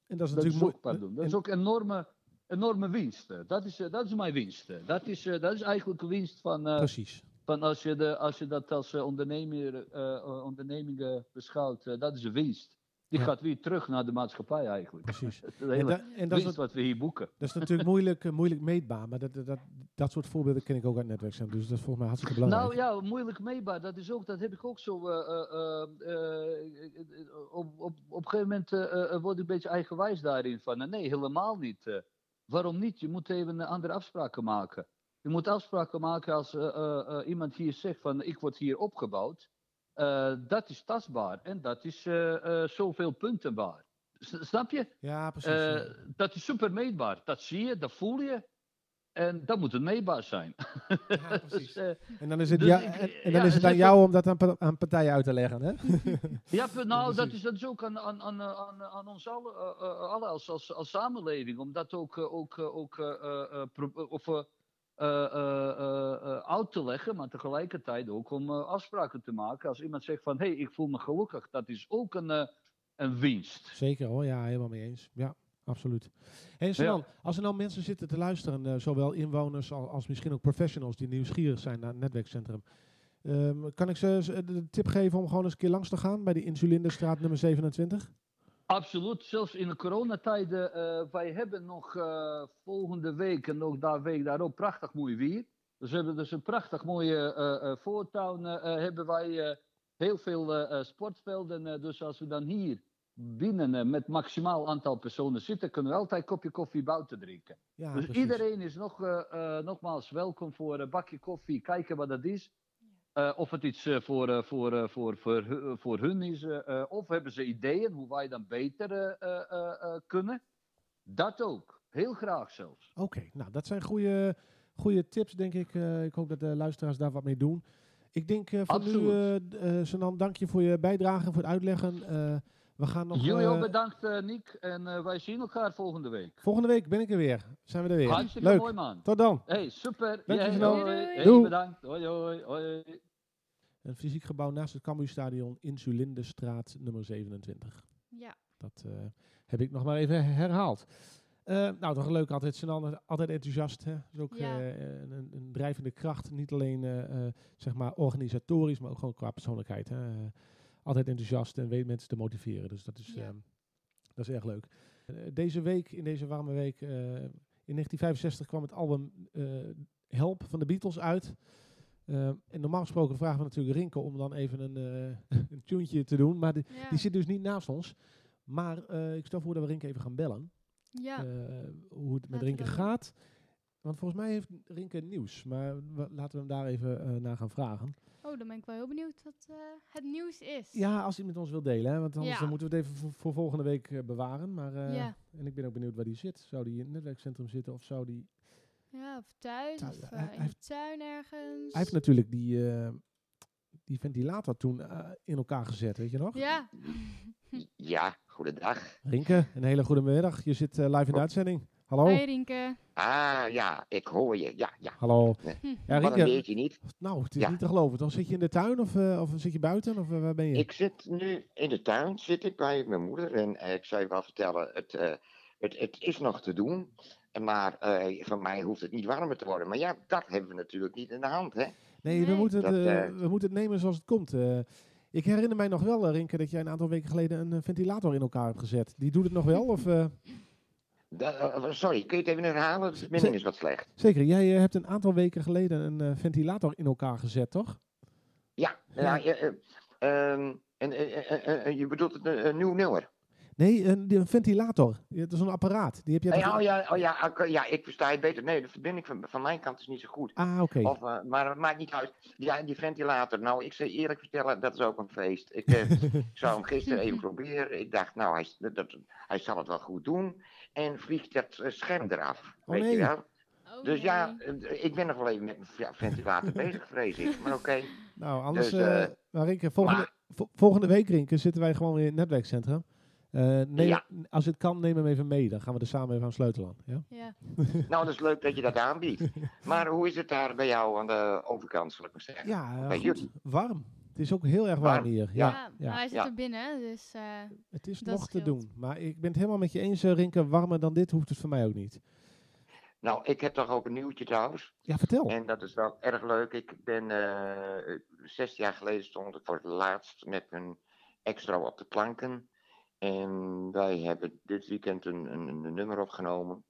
En dat is dat is natuurlijk ook, pardon, dat en- is ook enorme, enorme winst. eh. Dat is, eh, dat is mijn winst. eh. Dat is, eh, dat is eigenlijk de winst van, eh, Precies. van als, je de, als je dat als eh, ondernemer, eh, eh, onderneming eh, beschouwt. eh, dat is een winst. Die gaat weer terug naar de maatschappij eigenlijk. Precies. Het En, hele da- en dat, is, wat we hier boeken. dat is natuurlijk moeilijk, eh, moeilijk meetbaar, maar dat, dat, dat, soort voorbeelden ken ik ook uit netwerkcentrum. Dus dat is volgens mij hartstikke belangrijk. Nou ja, moeilijk meetbaar. Dat, is ook, dat heb ik ook zo. eh, eh, op, op, op een gegeven moment word ik een beetje eigenwijs daarin. Van, nee, helemaal niet. waarom niet? Je moet even andere afspraken maken. Je moet afspraken maken als iemand hier zegt van ik word hier opgebouwd. Eh, dat is tastbaar en dat is eh, eh, zoveel punten waar. Snap je? ja, precies. Ja. dat is super meetbaar. Dat zie je, dat voel je. En dat moet het meetbaar zijn. Ja, Dus, precies. eh, En dan is het, dus ja, ik- en, dan is het dus aan jou om dat aan, aan partijen uit te leggen, hè? Ja, nou, dat is, dat is ook aan, aan, aan, aan, ons alle, eh, alle als, als, als samenleving, om dat ook, ook, ook of, eh, eh, eh, eh, uit te leggen, maar tegelijkertijd ook om afspraken te maken. Als iemand zegt van, hé, hey, ik voel me gelukkig, dat is ook een, een winst. Zeker hoor, ja, helemaal mee eens. Ja, absoluut. En Sanan, als er nou mensen zitten te luisteren, zowel inwoners als, als misschien ook professionals die nieuwsgierig zijn naar het netwerkcentrum, ehm, kan ik ze de tip geven om gewoon eens een keer langs te gaan bij die Insulinderstraat nummer 27? Absoluut, zelfs in de coronatijden. eh wij hebben nog eh, volgende week en nog daar week daarop prachtig mooi weer. Dus we hebben dus een prachtig mooie voortuin. eh, hebben wij heel veel sportvelden. dus als we dan hier binnen met maximaal aantal personen zitten, kunnen we altijd een kopje koffie buiten drinken. Ja, dus precies. iedereen is nog, nogmaals welkom voor een bakje koffie. Kijken wat dat is. Eh, of het iets eh, voor, eh, voor, eh, voor, voor, voor hun is. eh, eh, of hebben ze ideeën hoe wij dan beter eh, eh, eh, eh, kunnen. Dat ook. Heel graag zelfs. Oké, nou dat zijn goede, goede tips, denk ik. Eh, ik hoop dat de luisteraars daar wat mee doen. Ik denk eh voor nu, eh, eh, Sanan, dank je voor je bijdrage en voor het uitleggen. We gaan nog... Jullie eh, bedankt, eh, Nick. En eh, wij zien elkaar volgende week. volgende week ben ik er weer. Zijn we er weer. Hartstikke Leuk. mooi, man. Tot dan. Hey, super. Doei, doei. Hey, bedankt. Hoi, hoi, hoi. Een fysiek gebouw naast het Cambuurstadion Insulindestraat nummer 27. Ja. Dat eh, heb ik nog maar even herhaald. Eh, nou, toch leuk altijd. Sinan, altijd enthousiast. Hè? Is ook Ja. eh, een, een drijvende kracht. Niet alleen eh, eh, zeg maar organisatorisch, maar ook gewoon qua persoonlijkheid. Hè? Altijd enthousiast en weet mensen te motiveren. Dus dat is, Ja. ehm, dat is erg leuk. Eh, deze week, in deze warme week, eh, in 1965 kwam het album eh, Help van de Beatles uit. En normaal gesproken vragen we natuurlijk Rinke om dan even een, een tuentje te doen. Maar die, Ja. die zit dus niet naast ons. Maar ik stel voor dat we Rinke even gaan bellen. ja. Hoe het met Rinke gaat. Want volgens mij heeft Rinke nieuws. Maar laten we hem daar even naar gaan vragen. Oh, dan ben ik wel heel benieuwd wat eh, het nieuws is. Ja, als hij met ons wil delen. Hè, want anders Ja. dan moeten we het even voor, voor volgende week eh, bewaren. Maar, eh, Ja. En ik ben ook benieuwd waar die zit. Zou die in het netwerkcentrum zitten of zou die... Ja, of thuis, Thuis, of in heeft- de tuin ergens. Hij heeft natuurlijk die, eh, die ventilator toen eh, in elkaar gezet, weet je nog? Ja, Ja, goedendag. Rinke, een hele goede middag. Je zit eh, live in de uitzending. Hallo? hey Rienke. Ah, ja, ik hoor je. Ja, ja. Hallo. Nee. Ja, Wat een Rinke, beetje niet. nou, het is Ja. niet te geloven. Dan zit je in de tuin of, eh, of zit je buiten? Of eh, waar ben je? Ik zit nu in de tuin, zit ik bij mijn moeder. En eh, ik zou je wel vertellen, het, eh, het, het is nog te doen. En Maar eh, van mij hoeft het niet warmer te worden. Maar ja, dat hebben we natuurlijk niet in de hand, hè? nee, we, moeten het, Dat, we moeten het nemen zoals het komt. Eh, ik herinner mij nog wel, Rinke, dat jij een aantal weken geleden een ventilator in elkaar hebt gezet. Die doet het nog wel? Of, sorry, kun je het even herhalen? De verbinding is wat slecht. Zeker, jij eh, hebt een aantal weken geleden een eh, ventilator in elkaar gezet, toch? Ja, eh, eh, ehm, en, eh, eh, eh, eh, je bedoelt het, een, nieuw nummer? Nee, een, ventilator. Dat is een apparaat. Die heb je Eh, oh, ja, oh ja, ja, ik versta je beter. Nee, de verbinding van, van mijn kant is niet zo goed. Ah, oké. Eh, maar het maakt niet uit. Ja, die ventilator. Nou, ik zou je eerlijk vertellen, dat is ook een feest. Ik, eh, ik zou hem gisteren even proberen. Ik dacht, nou, hij, dat- hij zal het wel goed doen. En vliegt dat eh, scherm eraf. Oh, weet nee. je wel? Oh, Dus ja, nee. eh, ik ben nog wel even met mijn ja, ventilator bezig, vrees ik. Maar oké. Nou, anders... Dus, eh eh, maar Rinke, volgende, maar- vo- volgende week, Rinke, zitten wij gewoon weer in het netwerkcentrum. Eh, neem, Ja. Als het kan, neem hem even mee. Dan gaan we er samen even aan sleutelen. Ja? Ja. Nou, dat is leuk dat je dat aanbiedt. Maar hoe is het daar bij jou aan de overkant, zal ik maar zeggen? Ja, Bij goed. jullie? Warm. Het is ook heel erg warm hier. Ja, Ja, maar hij zit ja. er binnen, dus eh, het is nog te doen. Maar ik ben het helemaal met je eens, eh, Rinke. Warmer dan dit hoeft het voor mij ook niet. Nou, ik heb toch ook een nieuwtje trouwens. Ja, vertel. En dat is wel erg leuk. Ik ben eh zes jaar geleden stond ik voor het laatst met een extra op de planken. En wij hebben dit weekend een, een, een nummer opgenomen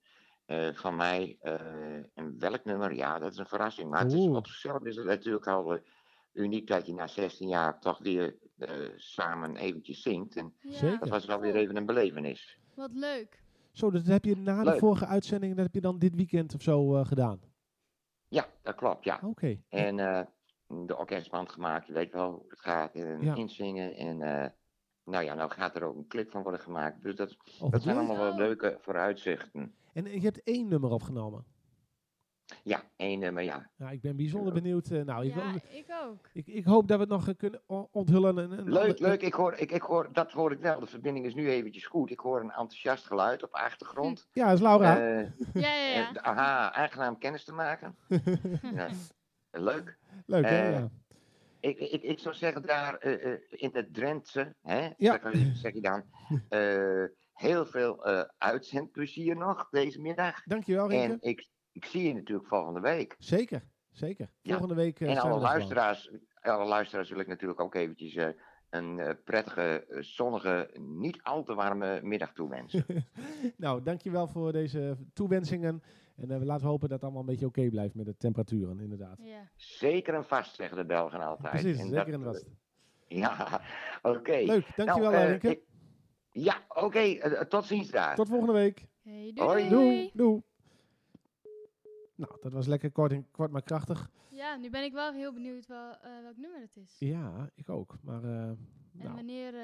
eh, van mij. eh, en welk nummer? Ja, dat is een verrassing. Maar het is, op zichzelf is het natuurlijk al uniek dat je na 16 jaar toch weer eh, samen eventjes zingt. En ja, Zeker. dat was wel weer even een belevenis. wat leuk. Zo, dat heb je na de vorige uitzending, dat heb je dan dit weekend of zo eh, gedaan. Ja, dat klopt, ja. Oké. En eh, de orkestband gemaakt, je weet wel hoe het gaat. En Ja. inzingen. En eh, nou ja, nou gaat er ook een clip van worden gemaakt. Dus dat, Oh, dat zijn allemaal wel leuke vooruitzichten. En je hebt één nummer opgenomen. Ja, één nummer, ja. Nou, ik ben bijzonder benieuwd. eh, nou, ik, Ja, wil- ik ook. ik, ik hoop dat we het nog eh, kunnen onthullen. en- en Leuk, ander- leuk. Ik hoor, ik, ik hoor, dat hoor ik wel. De verbinding is nu eventjes goed. Ik hoor een enthousiast geluid op de achtergrond. Ja, dat is Laura. Eh, Ja, ja, ja. aha, aangenaam kennis te maken. ja. Leuk. Leuk, hè? Ja. Ik, ik, ik zou zeggen daar eh, eh, in het Drentse, hè, Ja. zeg, je- zeg je dan, eh, heel veel eh uitzendplezier nog deze middag. Dankjewel, Rinke. En ik, ik zie je natuurlijk volgende week. Zeker, zeker. Ja. Volgende week eh, en alle er luisteraars, alle luisteraars wil ik natuurlijk ook eventjes eh, een eh, prettige, zonnige, niet al te warme middag toewensen. nou, dankjewel voor deze toewensingen. En eh, laten we hopen dat het allemaal een beetje oké blijft met de temperaturen, inderdaad. ja. Zeker en vast, zeggen de Belgen altijd. Precies, En zeker dat, en vast. Ja, oké. Leuk, dankjewel, Nou, ik- Ja, oké. tot ziens daar. Tot volgende week. Hey, doei, Hoi. doei. Doei. Nou, dat was lekker kort, en, kort maar krachtig. Ja, nu ben ik wel heel benieuwd wel, eh, welk nummer het is. Ja, ik ook. Maar eh, En nou, wanneer eh,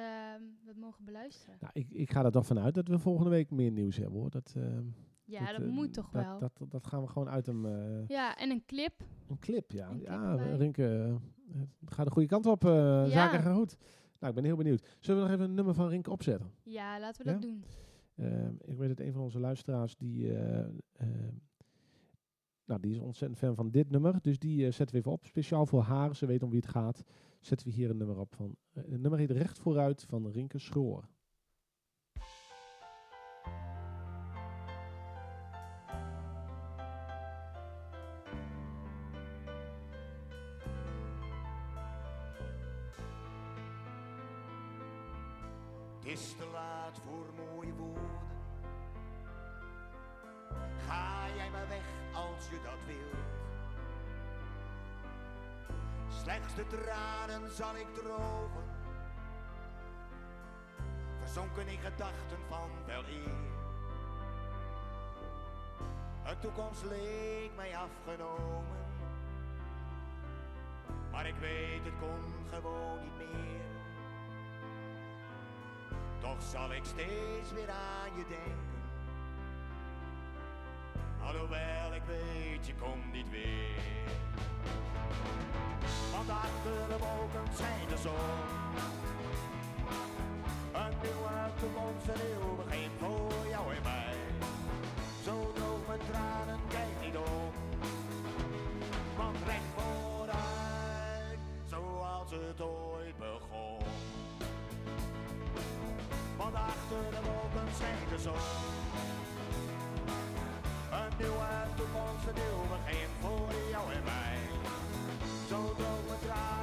we het mogen beluisteren. nou, ik, ik ga er toch vanuit dat we volgende week meer nieuws hebben hoor. Dat, eh, Ja, dat, eh, moet toch dat, wel. Dat, dat, dat gaan we gewoon uit hem. Ja, en een clip. Een clip, ja. Een clip ja. Rinke, het gaat de goede kant op. Zaken gaan goed. Nou, ik ben heel benieuwd. Zullen we nog even een nummer van Rinke opzetten? Ja, laten we dat doen. Eh, ik weet dat een van onze luisteraars, die, nou, die is ontzettend fan van dit nummer. Dus die eh, zetten we even op. Speciaal voor haar, ze weet om wie het gaat. Zetten we hier een nummer op van. eh, een nummer heet Recht vooruit van Rinke Schroor. De tranen zal ik drogen. Verzonken in gedachten van wel eer. Een toekomst leek mij afgenomen. Maar ik weet, het kon gewoon niet meer. Toch zal ik steeds weer aan je denken. Alhoewel ik weet, je komt niet weer. Want achter de wolken schijnt de zon. Een nieuwe toekomst, een nieuw begin voor jou en mij. Zo droog mijn tranen, kijk niet om. Want recht vooruit, zoals het ooit begon. Want achter de wolken schijnt de zon. Een nieuwe toekomst, een nieuw begin voor jou en mij. Zo droog mijn tranen,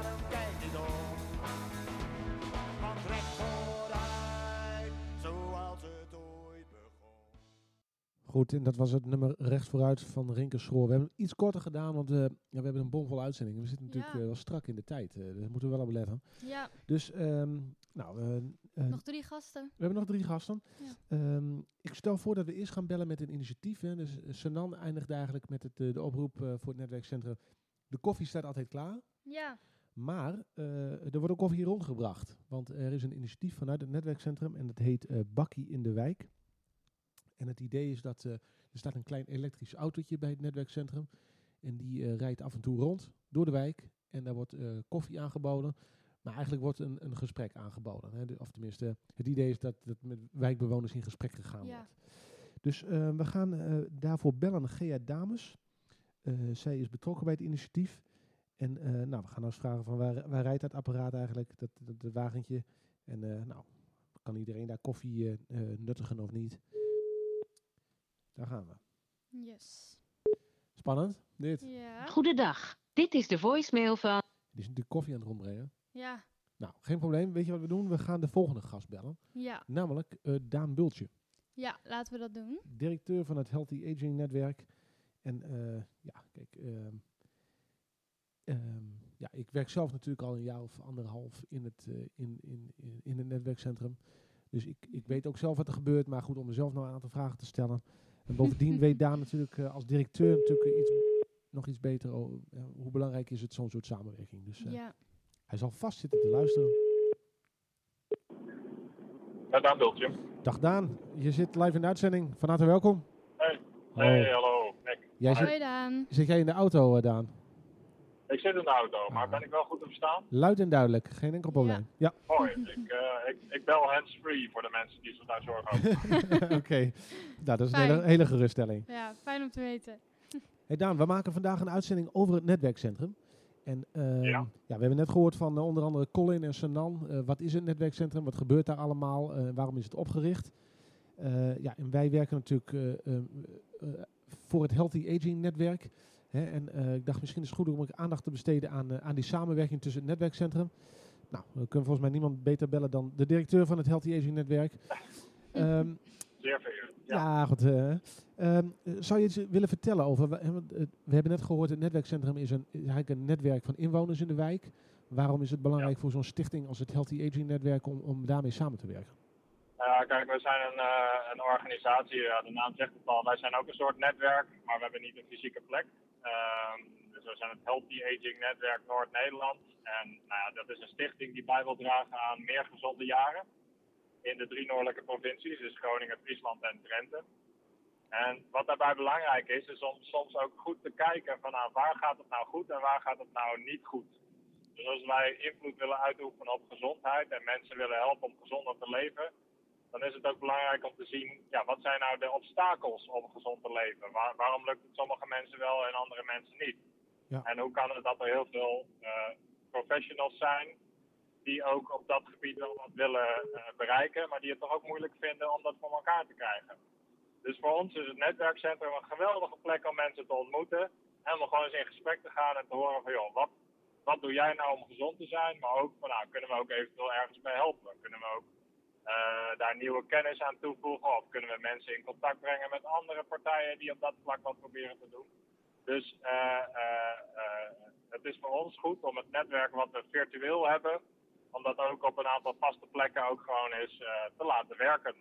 Goed, en dat was het nummer Recht vooruit van Rinke Schroor. We hebben het iets korter gedaan, want eh, ja, we hebben een bomvolle uitzending. We zitten natuurlijk Ja. eh, wel strak in de tijd. eh, daar moeten we wel op letten. Ja, Dus, ehm, nou, nog drie gasten. we hebben nog drie gasten. Ja. Ehm, ik stel voor dat we eerst gaan bellen met een initiatief. Hè. Dus Sanan eindigt eigenlijk met het, de oproep voor het netwerkcentrum. De koffie staat altijd klaar. Ja, Maar er wordt ook koffie hier rondgebracht. Want er is een initiatief vanuit het netwerkcentrum en dat heet Bakkie in de Wijk. En het idee is dat eh, er staat een klein elektrisch autootje bij het netwerkcentrum. En die eh, rijdt af en toe rond door de wijk. En daar wordt eh, koffie aangeboden. Maar eigenlijk wordt een, een gesprek aangeboden. Hè. Of tenminste, het idee is dat, dat met wijkbewoners in gesprek gegaan Ja. wordt. Dus we gaan daarvoor bellen Gea Dames. Zij is betrokken bij het initiatief. En nou, we gaan eens vragen van waar, waar rijdt dat apparaat eigenlijk, dat, dat, dat wagentje. En nou, kan iedereen daar koffie nuttigen of niet? Daar gaan we. Yes. Spannend, dit. Ja. Goedendag. Dit is de voicemail van. Die is natuurlijk koffie aan het rondbrengen. Ja. Nou, geen probleem. Weet je wat we doen? We gaan de volgende gast bellen. Ja. Namelijk eh, Daan Bultje. Ja, laten we dat doen. directeur van het Healthy Aging Netwerk. En eh, ja, kijk, ehm, ehm, ja, ik werk zelf natuurlijk al een jaar of anderhalf in het, eh, in, in, in, in het netwerkcentrum. Dus ik, ik weet ook zelf wat er gebeurt, maar goed, om mezelf nog een aantal vragen te stellen. En bovendien weet Daan natuurlijk eh, als directeur natuurlijk iets, nog iets beter o- ja, hoe belangrijk is het zo'n soort samenwerking. Dus eh, Ja. hij zal vast zitten te luisteren. Ja, Daan Bultje. Dag Daan, je zit live in de uitzending. Van harte welkom. Hey. Hoi. Hey, hallo. Jij Hoi zit, Daan. zit jij in de auto, eh, Daan? Ik zit in de auto, maar Ah. ben ik wel goed te verstaan? Luid en duidelijk, geen enkel probleem. Ja. Hoi, ik, eh, ik, ik bel hands-free voor de mensen die zich daar zorgen over. Oké, nou, dat is een hele, hele geruststelling. Ja, fijn om te weten. Hey Daan, we maken vandaag een uitzending over het netwerkcentrum. En ehm, ja. Ja. we hebben net gehoord van eh, onder andere Colin en Sanan. eh, wat is het netwerkcentrum? Wat gebeurt daar allemaal? eh, waarom is het opgericht? Eh, ja, en wij werken natuurlijk eh, eh, eh, voor het Healthy Aging netwerk. En eh, ik dacht misschien is het goed om aandacht te besteden aan, eh, aan die samenwerking tussen het netwerkcentrum. Nou, we kunnen volgens mij niemand beter bellen dan de directeur van het Healthy Aging netwerk. Ehm, Zeer. Ja. ja, goed. eh, ehm, eh, zou je iets willen vertellen over... we hebben net gehoord, het netwerkcentrum is, een, is eigenlijk een netwerk van inwoners in de wijk. Waarom is het belangrijk voor zo'n stichting als het Healthy Aging Netwerk om, om daarmee samen te werken? Ja, kijk, we zijn een, een organisatie, ja, de naam zegt het al. Wij zijn ook een soort netwerk, maar we hebben niet een fysieke plek. Ehm, dus we zijn het Healthy Aging Netwerk Noord-Nederland. En nou ja, dat is een stichting die bij wil dragen aan meer gezonde jaren. In de drie noordelijke provincies, dus Groningen, Friesland en Drenthe. En wat daarbij belangrijk is, is om soms ook goed te kijken van nou, waar gaat het nou goed en waar gaat het nou niet goed. Dus als wij invloed willen uitoefenen op gezondheid en mensen willen helpen om gezonder te leven, dan is het ook belangrijk om te zien, ja, wat zijn nou de obstakels om gezond te leven? Waar- waarom lukt het sommige mensen wel en andere mensen niet? Ja. En hoe kan het dat er heel veel eh, professionals zijn die ook op dat gebied wel wat willen eh, bereiken, maar die het toch ook moeilijk vinden om dat voor elkaar te krijgen? Dus voor ons is het netwerkcentrum een geweldige plek om mensen te ontmoeten en om gewoon eens in gesprek te gaan en te horen van, joh, wat, wat doe jij nou om gezond te zijn? Maar ook van, nou, kunnen we ook eventueel ergens bij helpen? Kunnen we ook eh, daar nieuwe kennis aan toevoegen? Of kunnen we mensen in contact brengen met andere partijen die op dat vlak wat proberen te doen? Dus eh, eh, het is voor ons goed om het netwerk wat we virtueel hebben, om dat ook op een aantal vaste plekken ook gewoon eens eh, te laten werken.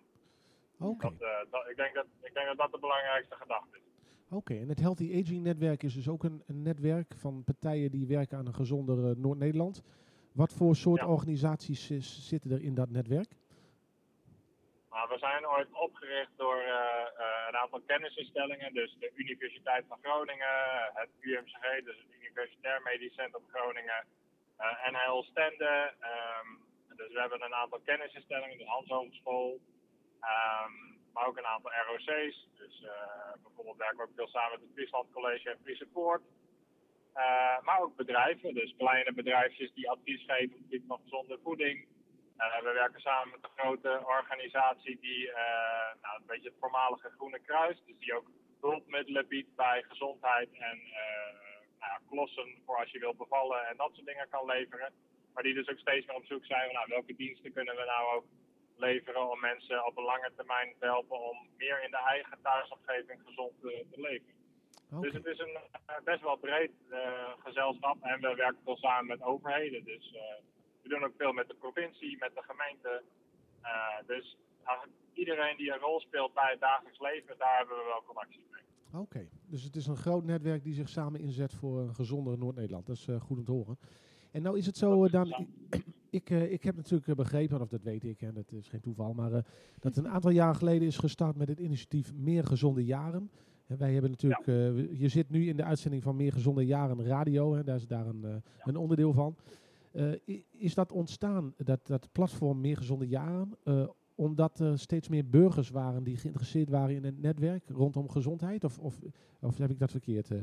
Oké, Dat, dat, ik, denk dat, ik denk dat dat de belangrijkste gedachte is. oké. en het Healthy Aging Netwerk is dus ook een, een netwerk van partijen die werken aan een gezonder Noord-Nederland. Wat voor soort Ja. organisaties is- zitten er in dat netwerk? We zijn ooit opgericht door eh, eh, een aantal kennisinstellingen. Dus de Universiteit van Groningen, het UMCG, dus het Universitair Medisch Centrum Groningen, eh NHL Stende. ehm, dus we hebben een aantal kennisinstellingen, de Hans Hogeschool. ehm, maar ook een aantal ROC's. Dus bijvoorbeeld werken we ook veel samen met het Friesland College en Free Support. Eh, maar ook bedrijven, dus kleine bedrijfjes die advies geven op het gebied van gezonde voeding. Eh, we werken samen met een grote organisatie die eh, nou, een beetje het voormalige Groene Kruis, dus die ook hulpmiddelen biedt bij gezondheid en eh, nou klossen voor als je wilt bevallen en dat soort dingen kan leveren. Maar die dus ook steeds meer op zoek zijn van nou, welke diensten kunnen we nou ook leveren om mensen op een lange termijn te helpen om meer in de eigen thuisomgeving gezond te, te leven. Dus het is een eh, best wel breed gezelschap en we werken veel samen met overheden. Dus we doen ook veel met de provincie, met de gemeente. Eh, dus iedereen die een rol speelt bij het dagelijks leven, daar hebben we wel connecties mee. Oké, dus het is een groot netwerk die zich samen inzet voor een gezonder Noord-Nederland. Dat is eh, goed om te horen. En nou is het zo, eh, Dan, het ik, ik, eh, ik heb natuurlijk eh, begrepen, of dat weet ik, en dat is geen toeval, maar eh, dat een aantal jaar geleden is gestart met het initiatief Meer Gezonde Jaren. En wij hebben natuurlijk, eh, je zit nu in de uitzending van Meer Gezonde Jaren Radio, hè, daar is daar een, eh, een onderdeel van. Eh, is dat ontstaan, dat, dat platform Meer Gezonde Jaren, eh, omdat er steeds meer burgers waren die geïnteresseerd waren in het netwerk rondom gezondheid? Of, of, of heb ik dat verkeerd? eh?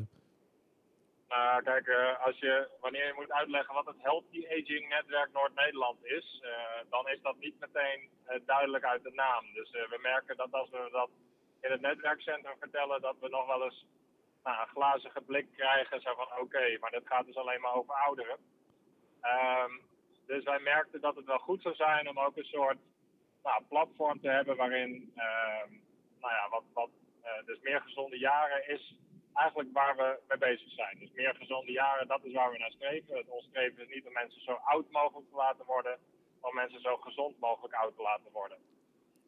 Nou, kijk, als je, wanneer je moet uitleggen wat het Healthy Aging Netwerk Noord-Nederland is, dan is dat niet meteen duidelijk uit de naam. Dus we merken dat als we dat in het netwerkcentrum vertellen, dat we nog wel eens nou, een glazige blik krijgen. Zo van, oké, maar dat gaat dus alleen maar over ouderen. Ehm, dus wij merkten dat het wel goed zou zijn om ook een soort nou, platform te hebben waarin, ehm, nou ja, wat, wat eh, dus meer gezonde jaren is eigenlijk waar we mee bezig zijn. Dus meer gezonde jaren, dat is waar we naar streven. Het- Ons streven is niet om mensen zo oud mogelijk te laten worden, maar om mensen zo gezond mogelijk oud te laten worden.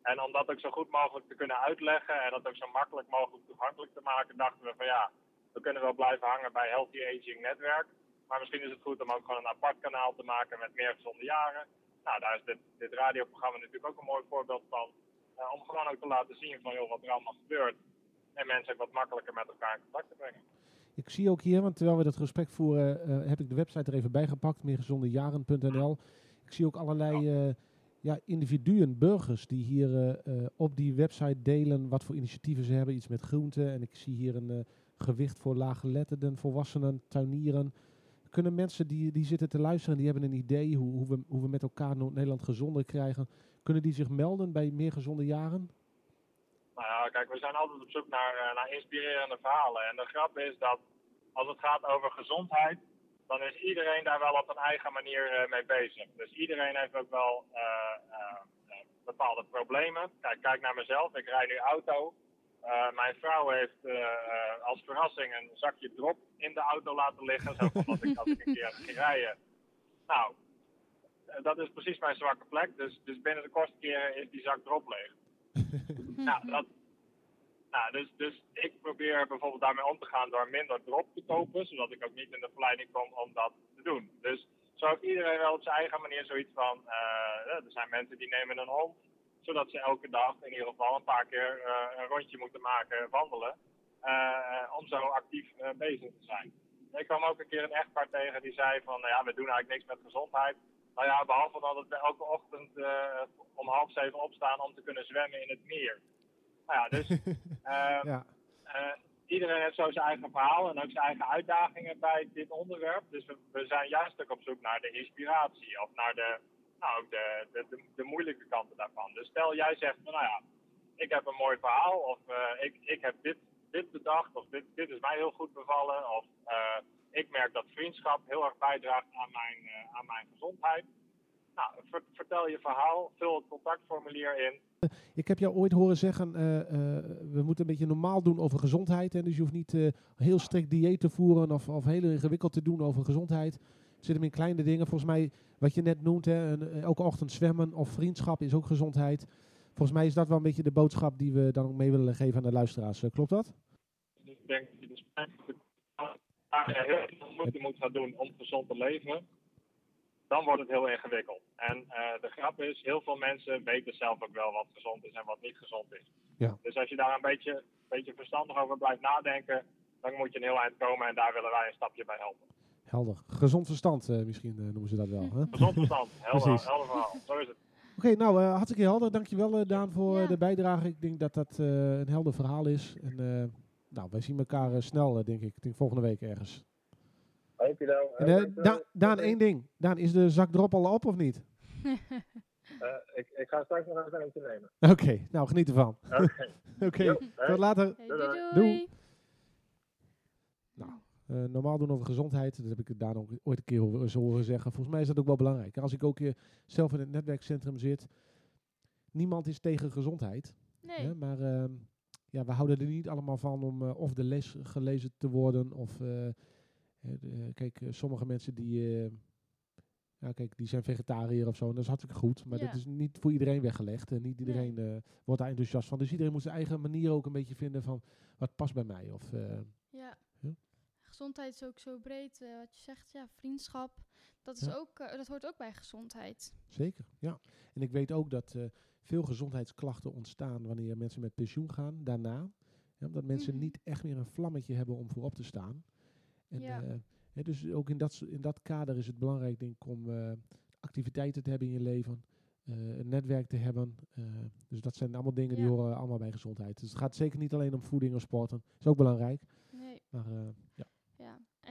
En om dat ook zo goed mogelijk te kunnen uitleggen en dat ook zo makkelijk mogelijk toegankelijk te maken, dachten we van ja, we kunnen wel blijven hangen bij Healthy Aging Netwerk. Maar misschien is het goed om ook gewoon een apart kanaal te maken met meer gezonde jaren. Nou, daar is dit, dit radioprogramma natuurlijk ook een mooi voorbeeld van. eh, om gewoon ook te laten zien van joh, wat er allemaal gebeurt. En mensen ook wat makkelijker met elkaar in contact te brengen. Ik zie ook hier, want terwijl we dat gesprek voeren, eh, heb ik de website er even bij gepakt, meergezondejaren.nl. Ik zie ook allerlei eh, ja, individuen, burgers, die hier eh, eh, op die website delen wat voor initiatieven ze hebben. Iets met groenten en ik zie hier een eh, gewicht voor laaggeletterden, volwassenen, tuinieren. Kunnen mensen die, die zitten te luisteren, die hebben een idee hoe, hoe, we, hoe we met elkaar Noord-Nederland gezonder krijgen, kunnen die zich melden bij Meer Gezonde Jaren? Nou ja, kijk, we zijn altijd op zoek naar, eh, naar inspirerende verhalen. En de grap is dat als het gaat over gezondheid, dan is iedereen daar wel op een eigen manier eh, mee bezig. Dus iedereen heeft ook wel eh, bepaalde problemen. Kijk, kijk naar mezelf. Ik rij nu auto. Eh, mijn vrouw heeft eh, als verrassing een zakje drop in de auto laten liggen. Zo van dat ik, als ik een keer ging rijden. Nou, eh, dat is precies mijn zwakke plek. Dus, dus binnen de kortste keren is die zak drop leeg. Nou, dat, nou dus, dus ik probeer bijvoorbeeld daarmee om te gaan door minder drop te kopen, zodat ik ook niet in de verleiding kom om dat te doen. Dus zo heeft iedereen wel op zijn eigen manier zoiets van, er zijn mensen die nemen een hond, zodat ze elke dag in ieder geval een paar keer eh, een rondje moeten maken, wandelen, eh, om zo actief eh, bezig te zijn. Ik kwam ook een keer een echtpaar tegen die zei van, nou ja, we doen eigenlijk niks met gezondheid. Nou ja, behalve dat we elke ochtend om half zeven opstaan om te kunnen zwemmen in het meer. Nou ja, dus eh, ja. iedereen heeft zo zijn eigen verhaal en ook zijn eigen uitdagingen bij dit onderwerp. Dus we, we zijn juist ook op zoek naar de inspiratie of naar de, nou, ook de, de, de, moeilijke kanten daarvan. Dus stel jij zegt, nou ja, ik heb een mooi verhaal of eh, ik, ik heb dit, dit bedacht of dit, dit is mij heel goed bevallen of eh, ik merk dat vriendschap heel erg bijdraagt aan mijn, eh, aan mijn gezondheid. Nou, ver- vertel je verhaal, vul het contactformulier in. Ik heb jou ooit horen zeggen, we moeten een beetje normaal doen over gezondheid. Hè? Dus je hoeft niet heel strikt dieet te voeren of, of heel ingewikkeld te doen over gezondheid. Zit hem in kleine dingen. Volgens mij, wat je net noemt, hè, een, eh, elke ochtend zwemmen of vriendschap is ook gezondheid. Volgens mij is dat wel een beetje de boodschap die we dan ook mee willen geven aan de luisteraars. Eh, klopt dat? Ik denk dat je dus als je heel veel moeite moet gaan doen om gezond te leven, dan wordt het heel ingewikkeld. En eh, de grap is, heel veel mensen weten zelf ook wel wat gezond is en wat niet gezond is. Ja. Dus als je daar een beetje, beetje verstandig over blijft nadenken, dan moet je een heel eind komen en daar willen wij een stapje bij helpen. Helder. Gezond verstand eh, misschien eh, noemen ze dat wel. Hè? Gezond verstand, helder, Precies. helder verhaal. Zo is het. Oké, nou, eh, hartstikke helder. Dankjewel eh Daan voor de bijdrage. Ik denk dat dat eh, een helder verhaal is. En eh, nou, wij zien elkaar snel, denk ik. Ik denk volgende week ergens. Eh, Da- Daan, één ding. Daan, is de zak drop al op of niet? Eh, ik, ik ga straks nog even eentje nemen. Oké, nou geniet ervan. Oké. Tot hey. later. Doei, doei. Doei. Nou, eh, normaal doen over gezondheid, dat heb ik Daan ook ooit een keer horen, zeggen. Volgens mij is dat ook wel belangrijk. Als ik ook eh, zelf in het netwerkcentrum zit, niemand is tegen gezondheid. Nee. Hè, maar ehm, ja, we houden er niet allemaal van om eh, of de les gelezen te worden. Of eh, kijk, sommige mensen die, ja, kijk, die zijn vegetariër of zo. En dat is hartstikke goed. Maar dat is niet voor iedereen weggelegd. En niet iedereen wordt daar enthousiast van. Dus iedereen moet zijn eigen manier ook een beetje vinden van wat past bij mij. Of. Gezondheid is ook zo breed. eh, wat je zegt, ja, vriendschap. Dat, is Ja. ook, eh, dat hoort ook bij gezondheid. Zeker, ja. En ik weet ook dat eh, veel gezondheidsklachten ontstaan wanneer mensen met pensioen gaan, daarna. Ja, omdat mensen Mhm. niet echt meer een vlammetje hebben om voorop te staan. En, Ja. dus ook in dat, in dat kader is het belangrijk denk ik om activiteiten te hebben in je leven. een netwerk te hebben. dus dat zijn allemaal dingen die horen allemaal bij gezondheid. Dus het gaat zeker niet alleen om voeding of sporten. Dat is ook belangrijk. Nee. Maar ja.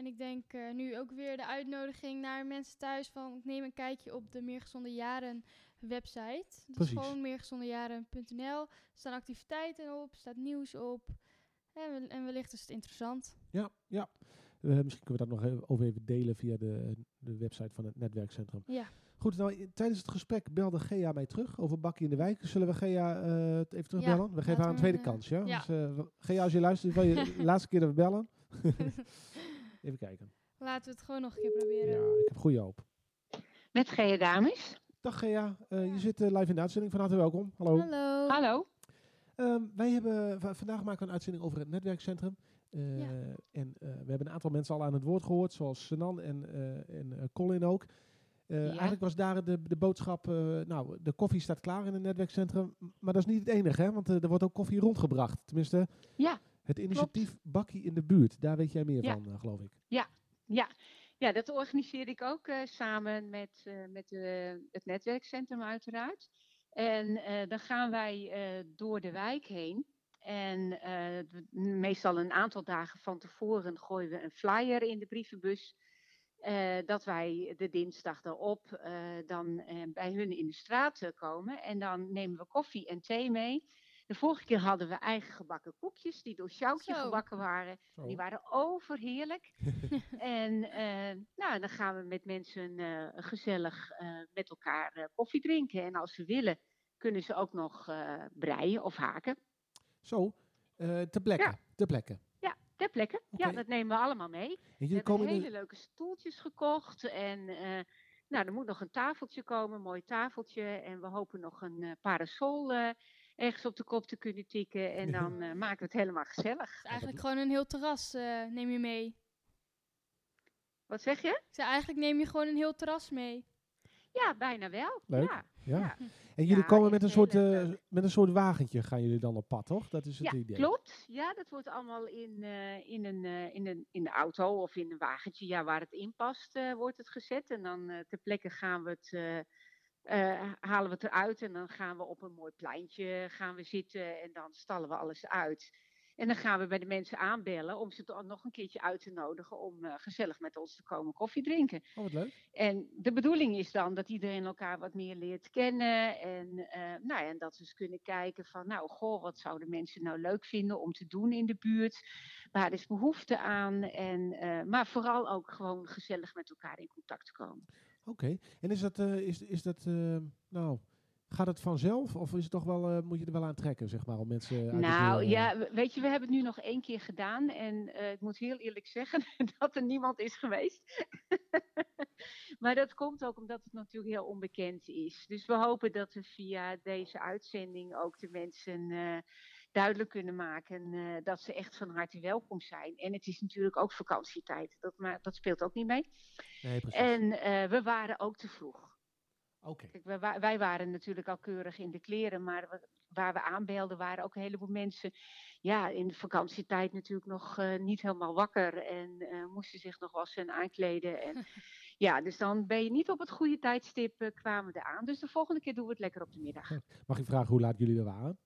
En ik denk eh, nu ook weer de uitnodiging naar mensen thuis van ik neem een kijkje op de Meer Gezonde Jaren website. Dus Precies. gewoon meergezondejaren.nl. Er staan activiteiten op, staat nieuws op. En, en wellicht is het interessant. Ja, ja. Eh, misschien kunnen we dat nog even, over even delen via de, de website van het netwerkcentrum. Ja. Goed, nou, tijdens het gesprek belde Gea mij terug over Bakkie in de Wijk. Zullen we Gea eh, het even terugbellen? we geven haar een we tweede eh, kans, ja? ja. Dus, eh, Gea, als je luistert, wil je de laatste keer dat we bellen? even kijken. Laten we het gewoon nog een keer proberen. Ja, ik heb goede hoop. Met Gea Dames. Dag Gea, eh, je zit eh, live in de uitzending. Van harte welkom. Hallo. Hallo. Hallo. Ehm, wij hebben va- vandaag maken we een uitzending over het netwerkcentrum. Eh, Ja. En eh, we hebben een aantal mensen al aan het woord gehoord, zoals Senan en, eh, en Colin ook. Eh, Eigenlijk was daar de, de boodschap, eh, nou, de koffie staat klaar in het netwerkcentrum. Maar dat is niet het enige, hè? want er wordt ook koffie rondgebracht. Tenminste, Ja, het initiatief Bakkie in de buurt. Daar weet jij meer Ja. van, eh, geloof ik. Ja, ja. ja, dat organiseer ik ook eh, samen met, eh, met het netwerkcentrum uiteraard. En dan gaan wij door de wijk heen. En meestal een aantal dagen van tevoren gooien we een flyer in de brievenbus. dat wij de dinsdag daarop eh, dan bij hun in de straat komen. En dan nemen we koffie en thee mee. De vorige keer hadden we eigen gebakken koekjes die door Sjoukje gebakken waren. Zo. Die waren overheerlijk. en eh, nou, dan gaan we met mensen eh, gezellig eh, met elkaar eh, koffie drinken. En als ze willen, kunnen ze ook nog eh, breien of haken. Zo, eh ter plekke. Ja. Ter plekke. Ja, ter plekke. Ja, dat nemen we allemaal mee. We hebben hele de, leuke stoeltjes gekocht. En eh, nou, er moet nog een tafeltje komen, een mooi tafeltje. En we hopen nog een parasol eh, ergens op de kop te kunnen tikken. En dan eh, maken we het helemaal gezellig. Het is eigenlijk gewoon een heel terras eh, neem je mee. Wat zeg je? Ik zei eigenlijk neem je gewoon een heel terras mee. Ja, bijna wel. Leuk. Ja. ja. ja. En jullie Ja, komen met een, soort, eh, met een soort wagentje gaan jullie dan op pad, toch? Dat is het Ja, idee. klopt. Ja, dat wordt allemaal in, eh, in, een, eh, in, een, in de auto of in een wagentje ja, waar het in past, eh, wordt het gezet. En dan ter plekke gaan we het, eh, halen we het eruit en dan gaan we op een mooi pleintje gaan we zitten en dan stallen we alles uit. En dan gaan we bij de mensen aanbellen om ze dan nog een keertje uit te nodigen om eh, gezellig met ons te komen koffie drinken. Oh, wat leuk. En de bedoeling is dan dat iedereen elkaar wat meer leert kennen. En, eh, nou ja, en dat we eens kunnen kijken van, nou, goh, wat zouden mensen nou leuk vinden om te doen in de buurt? Waar is behoefte aan? En, maar vooral ook gewoon gezellig met elkaar in contact te komen. Oké. En is dat, eh, is, is dat eh, nou, gaat het vanzelf? Of is het toch wel, eh, moet je er wel aan trekken, zeg maar, om mensen Nou ja, we- weet je, we hebben het nu nog één keer gedaan. En ik moet heel eerlijk zeggen dat er niemand is geweest. maar dat komt ook omdat het natuurlijk heel onbekend is. Dus we hopen dat we via deze uitzending ook de mensen duidelijk kunnen maken eh, dat ze echt van harte welkom zijn. En het is natuurlijk ook vakantietijd. Dat, maar, dat speelt ook niet mee. Nee, precies. En eh, we waren ook te vroeg. Oké. Wij, wij waren natuurlijk al keurig in de kleren, maar wa- waar we aanbelden waren ook een heleboel mensen ja, in de vakantietijd natuurlijk nog eh, niet helemaal wakker en moesten zich nog wassen en aankleden. En, ja, dus dan ben je niet op het goede tijdstip kwamen we eraan. Dus de volgende keer doen we het lekker op de middag. Mag ik vragen hoe laat jullie er waren?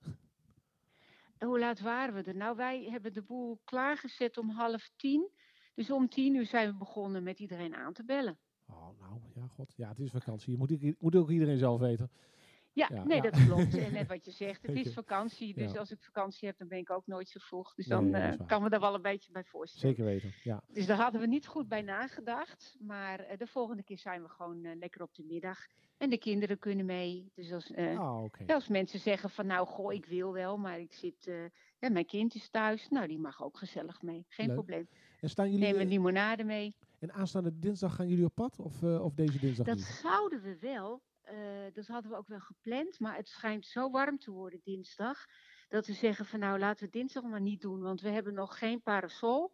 Hoe laat waren we er? Nou, wij hebben de boel klaargezet om half tien. Dus om tien uur zijn we begonnen met iedereen aan te bellen. Oh, nou, ja, god. Ja, het is vakantie. Je moet, moet ook iedereen zelf weten. Ja, Ja, nee, ja. dat klopt. En net wat je zegt, het is vakantie. Dus Ja. als ik vakantie heb, dan ben ik ook nooit zo vroeg. Dus Nee, dan eh, waar. kan me daar wel een beetje bij voorstellen. Zeker weten, ja. Dus daar hadden we niet goed bij nagedacht. Maar eh, de volgende keer zijn we gewoon eh, lekker op de middag. En de kinderen kunnen mee. Dus als, Ah, als mensen zeggen van nou, goh, ik wil wel, maar ik zit... ja, mijn kind is thuis. Nou, die mag ook gezellig mee. Geen Leuk. probleem. En staan jullie... Nemen een limonade mee. En aanstaande dinsdag gaan jullie op pad? Of, of deze dinsdag Dat niet? zouden we wel. Eh, dat hadden we ook wel gepland. Maar het schijnt zo warm te worden dinsdag. Dat we zeggen van nou laten we dinsdag maar niet doen. Want we hebben nog geen parasol.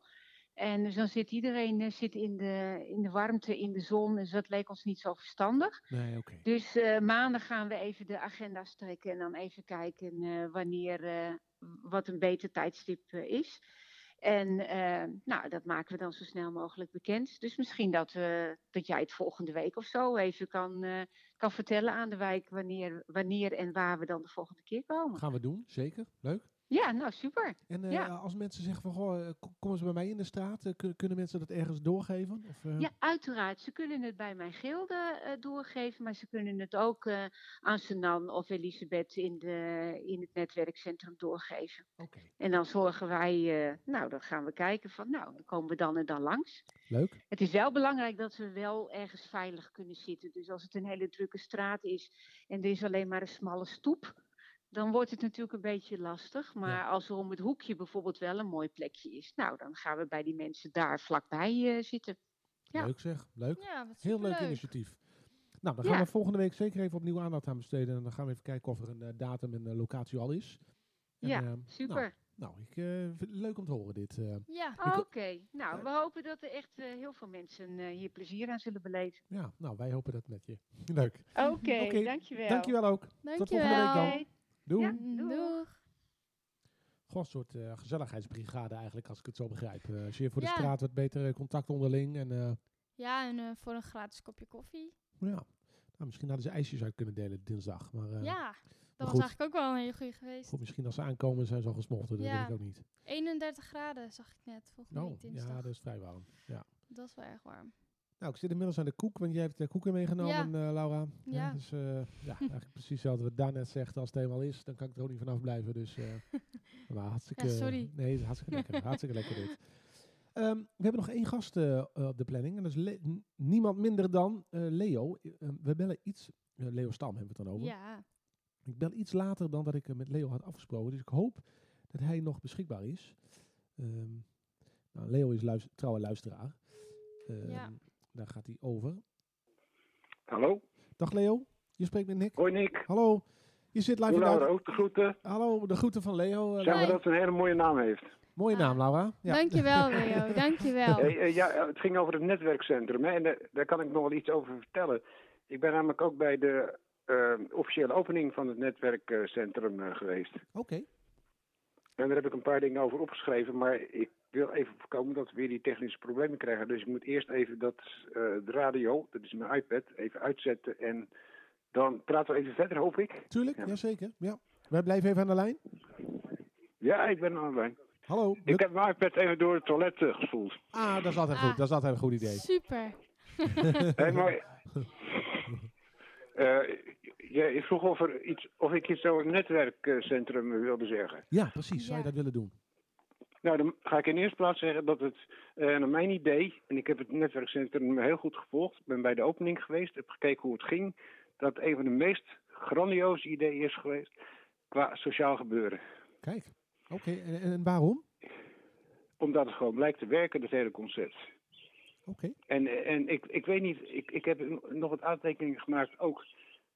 En dus dan zit iedereen eh, zit in, de, in de warmte, in de zon. Dus dat leek ons niet zo verstandig. Nee. Dus eh, maandag gaan we even de agenda strekken. En dan even kijken wanneer, wat een beter tijdstip is. En nou, dat maken we dan zo snel mogelijk bekend. Dus misschien dat, we dat jij het volgende week of zo even kan, kan vertellen aan de wijk wanneer, wanneer en waar we dan de volgende keer komen. Gaan we doen, zeker. Leuk. Ja, nou super. En eh, Ja. als mensen zeggen van, goh, eh, kom- komen ze bij mij in de straat, eh, kun- kunnen mensen dat ergens doorgeven? Of, Ja, uiteraard. Ze kunnen het bij mijn gilde doorgeven, maar ze kunnen het ook aan Senan of Elisabeth in, de, in het netwerkcentrum doorgeven. Oké. En dan zorgen wij, nou, dan gaan we kijken van, nou, dan komen we dan en dan langs. Leuk. Het is wel belangrijk dat we wel ergens veilig kunnen zitten. Dus als het een hele drukke straat is en er is alleen maar een smalle stoep, dan wordt het natuurlijk een beetje lastig. Maar als er om het hoekje bijvoorbeeld wel een mooi plekje is, nou, dan gaan we bij die mensen daar vlakbij eh, zitten. Ja. Leuk zeg, leuk. Ja, Heel leuk initiatief. Nou, dan gaan Ja. we volgende week zeker even opnieuw aandacht aan besteden. En dan gaan we even kijken of er een eh, datum en eh, locatie al is. En, Ja, super. Nou, ik eh, vind het leuk om te horen dit. eh. Ja. Oké, nou, we hopen dat er echt eh, heel veel mensen eh, hier plezier aan zullen beleven. ja, nou, wij hopen dat met je. Leuk. Oké, Oké, dankjewel. Dankjewel ook. Tot volgende week dan. Doei. Ja. Doeg. Doeg. Gewoon een soort eh, gezelligheidsbrigade eigenlijk, als ik het zo begrijp. Eh, als je voor de Ja. straat wat beter contact onderling. En eh, Ja, en eh, voor een gratis kopje koffie. ja, nou, misschien hadden ze ijsjes uit kunnen delen dinsdag. Maar eh, ja, dat was goed. eigenlijk ook wel een hele goede geweest. goed, misschien als ze aankomen zijn ze al gesmolten. Dat Ja. weet ik ook niet. 31 graden zag ik net, volgende Oh, week dinsdag. ja, dat is vrij warm. Ja. Dat is wel erg warm. Nou, ik zit inmiddels aan de koek, want jij hebt de koeken meegenomen, eh, Laura. Ja. dus eh, ja, eigenlijk precies wat Daan net zegt. Als het eenmaal is, dan kan ik er ook niet vanaf blijven. Dus, eh maar hartstikke, Ja, sorry. Nee, hartstikke lekker. hartstikke lekker dit. Ehm, we hebben nog één gast op de planning. En dat is niemand minder dan Leo. We bellen iets... Leo Stam hebben we het dan over. Ja. Ik bel iets later dan dat ik met Leo had afgesproken. Dus ik hoop dat hij nog beschikbaar is. Ehm, nou, Leo is luis- trouwe luisteraar. Ehm, Ja. Daar gaat hij over. Hallo, Dag Leo, je spreekt met Nick. hoi Nick. Hallo, je zit live in de Laura uit- ook de groeten. Hallo, de groeten van Leo. eh, Zeg maar dat ze een hele mooie naam heeft. Mooie naam, Laura. Ja. Dankjewel, Leo. Dankjewel. Hey, eh, ja, eh, het ging over het netwerkcentrum hè, en daar kan ik nog wel iets over vertellen. Ik ben namelijk ook bij de officiële opening van het netwerkcentrum eh, geweest. Oké, En daar heb ik een paar dingen over opgeschreven, maar ik wil even voorkomen dat we weer die technische problemen krijgen. Dus ik moet eerst even dat, eh, de radio, dat is mijn iPad, even uitzetten en dan praten we even verder, hoop ik. tuurlijk, Ja. jazeker. Ja. Wij blijven even aan de lijn. Ja, ik ben aan de lijn. Hallo. Ik heb mijn iPad even door het toilet eh, gespoeld. Ah, dat is altijd Ah. goed. Dat is altijd een goed idee. Super. Hé, maar... eh, je, je vroeg of, er iets, of ik iets over het netwerkcentrum wilde zeggen. Ja, precies. Zou je Ja. dat willen doen? Nou, dan ga ik in eerste plaats zeggen dat het, eh, naar mijn idee, en ik heb het netwerkcentrum heel goed gevolgd, ik ben bij de opening geweest, heb gekeken hoe het ging, dat een van de meest grandioze ideeën is geweest qua sociaal gebeuren. Kijk. Oké, en, en waarom? Omdat het gewoon blijkt te werken, dat hele concept. Oké. En, en ik, ik weet niet, ik, ik heb nog wat aantekeningen gemaakt ook.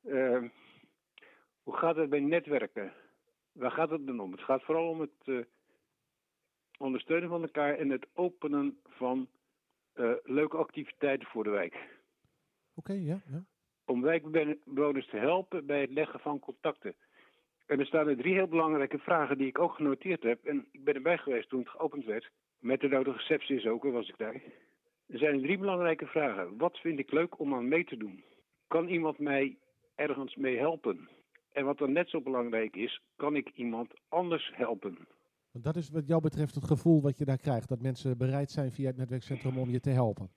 eh, hoe gaat het bij netwerken? Waar gaat het dan om? Het gaat vooral om het eh, ondersteunen van elkaar en het openen van eh, leuke activiteiten voor de wijk. Oké, ja, ja. Om wijkbewoners te helpen bij het leggen van contacten. En er staan er drie heel belangrijke vragen die ik ook genoteerd heb. En ik ben erbij geweest toen het geopend werd. Met de nodige sepsis ook, was ik daar. Er zijn drie belangrijke vragen. Wat vind ik leuk om aan mee te doen? Kan iemand mij ergens mee helpen? En wat dan net zo belangrijk is, kan ik iemand anders helpen? Want dat is wat jou betreft het gevoel wat je daar krijgt. Dat mensen bereid zijn via het netwerkcentrum om je te helpen.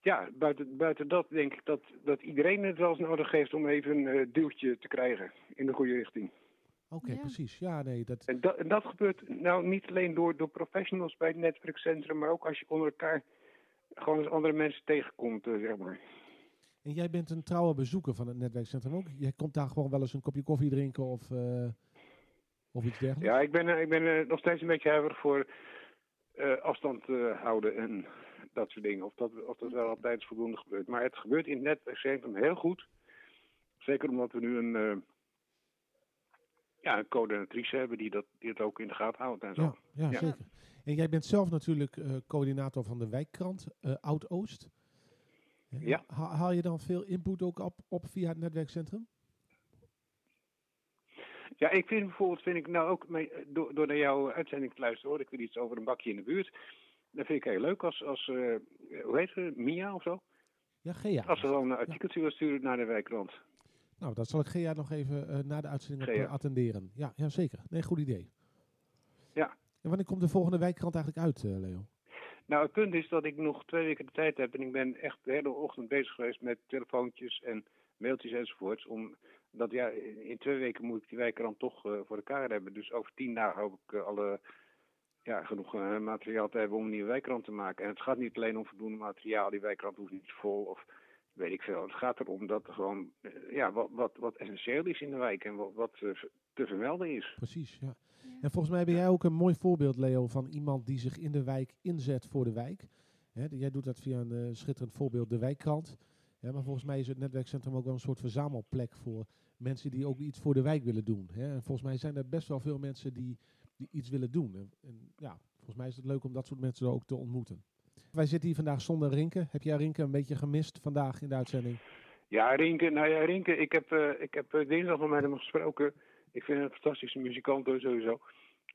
Ja, buiten, buiten dat denk ik dat, dat iedereen het wel eens nodig heeft om even een eh, duwtje te krijgen in de goede richting. Oké, Ja. precies. Ja, nee, dat... En dat, en dat gebeurt nou niet alleen door, door professionals bij het netwerkcentrum, maar ook als je onder elkaar gewoon eens andere mensen tegenkomt, eh, zeg maar. En jij bent een trouwe bezoeker van het netwerkcentrum ook. Jij komt daar gewoon wel eens een kopje koffie drinken of, eh, of iets dergelijks? Ja, ik ben, eh, ik ben eh, nog steeds een beetje huiverig voor eh, afstand houden en dat soort dingen. Of dat, of dat wel altijd voldoende gebeurt. Maar het gebeurt in het netwerkcentrum heel goed. Zeker omdat we nu een, ja, een coördinatrice hebben die dat, die het ook in de gaten houdt en zo. Ja, ja, Ja. zeker. En jij bent zelf natuurlijk coördinator van de wijkkrant Oud-Oost. Ja. ha- haal je dan veel input ook op, op via het netwerkcentrum? Ja, ik vind bijvoorbeeld, vind ik nou ook, mee, door, door naar jouw uitzending te luisteren, hoor ik weer iets over een bakje in de buurt. Dat vind ik heel leuk als, als eh, hoe heet ze, Mia of zo? Ja, Gea. Als ze dan een artikeltje wil sturen naar de wijkrand. Nou, dat zal ik Gea nog even eh, na de uitzending op, eh, attenderen. Ja, ja, zeker. Nee, goed idee. Ja. En wanneer komt de volgende wijkkrant eigenlijk uit, eh, Leo? Nou, het punt is dat ik nog twee weken de tijd heb en ik ben echt de hele ochtend bezig geweest met telefoontjes en mailtjes enzovoorts. Om, dat ja, in twee weken moet ik die wijkrand toch eh, voor elkaar hebben. Dus over tien dagen hoop ik eh, alle, ja, genoeg eh, materiaal te hebben om een nieuwe wijkrand te maken. En het gaat niet alleen om voldoende materiaal, die wijkrand hoeft niet vol of weet ik veel. Het gaat erom dat er gewoon ja, wat, wat, wat essentieel is in de wijk en wat, wat te vermelden is. Precies, ja. En volgens mij ben jij ook een mooi voorbeeld, Leo, van iemand die zich in de wijk inzet voor de wijk. Hè, jij doet dat via een schitterend voorbeeld, de wijkkrant. Ja, maar volgens mij is het netwerkcentrum ook wel een soort verzamelplek voor mensen die ook iets voor de wijk willen doen. Hè. En volgens mij zijn er best wel veel mensen die, die iets willen doen. En, ja, volgens mij is het leuk om dat soort mensen ook te ontmoeten. Wij zitten hier vandaag zonder Rinke. Heb jij Rinke een beetje gemist vandaag in de uitzending? Ja, Rinke, nou ja, Rinke, ik heb, eh, ik heb eh, dinsdag nog met hem gesproken. Ik vind hem een fantastische muzikant sowieso.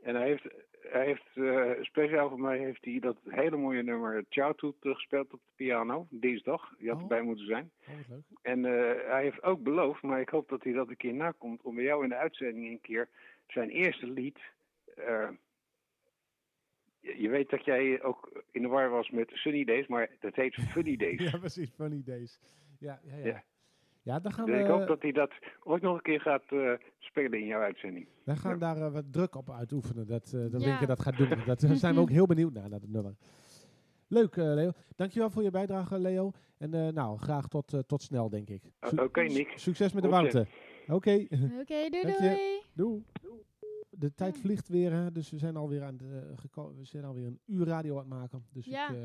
En hij heeft, hij heeft eh, speciaal voor mij heeft hij dat hele mooie nummer Ciao Toet gespeeld op de piano, dinsdag. Die had Oh. erbij moeten zijn. Oh, wat leuk. En eh, hij heeft ook beloofd, maar ik hoop dat hij dat een keer nakomt, om bij jou in de uitzending een keer zijn eerste lied. eh, je je weet dat jij ook in de war was met Sunny Days, maar dat heet Funny Days. Ja, precies. Funny days. Ja, ja, ja. Ja. Ja, dan gaan Dus we, ik hoop dat hij dat ooit nog een keer gaat eh, spelen in jouw uitzending. wij gaan daar eh, wat druk op uitoefenen. Dat, eh dat Ja. Rinke dat gaat doen. Dat eh, zijn we ook heel benieuwd naar, naar het nummer. Leuk, eh, Leo. Dankjewel voor je bijdrage, Leo. En eh, nou, graag tot, tot snel, denk ik. Su- Oké, Nick. Succes met de warmte. Oké, Oké, doei doei. De tijd vliegt weer, hè, dus we zijn alweer aan de, we zijn alweer een uur radio aan het maken. Dus Ja. ik,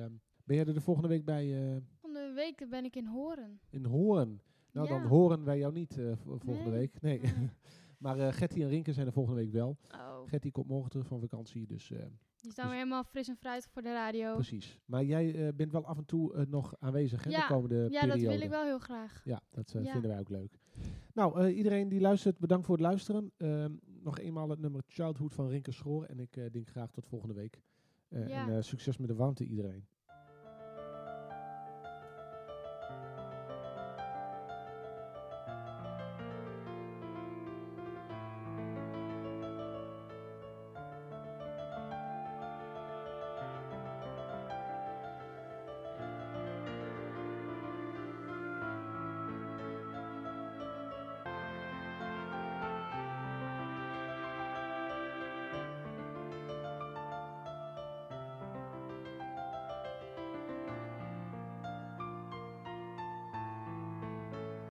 ben jij er de volgende week bij eh, Volgende week ben ik in Horen. in Horen? Nou, dan Ja. horen wij jou niet eh, vo- volgende Nee. week. Nee. Nee. maar eh Getty en Rinke zijn er volgende week wel. Oh, Getty komt morgen terug van vakantie, dus eh, die staan weer helemaal fris en fruitig voor de radio. precies. Maar jij bent wel af en toe nog aanwezig hè, Ja. de komende Ja, periode. dat wil ik wel heel graag. Ja, dat Ja. vinden wij ook leuk. Nou, iedereen die luistert, bedankt voor het luisteren. Ehm, nog eenmaal het nummer Childhood van Rinke Schoor. En ik denk graag tot volgende week. Ja. En succes met de warmte iedereen.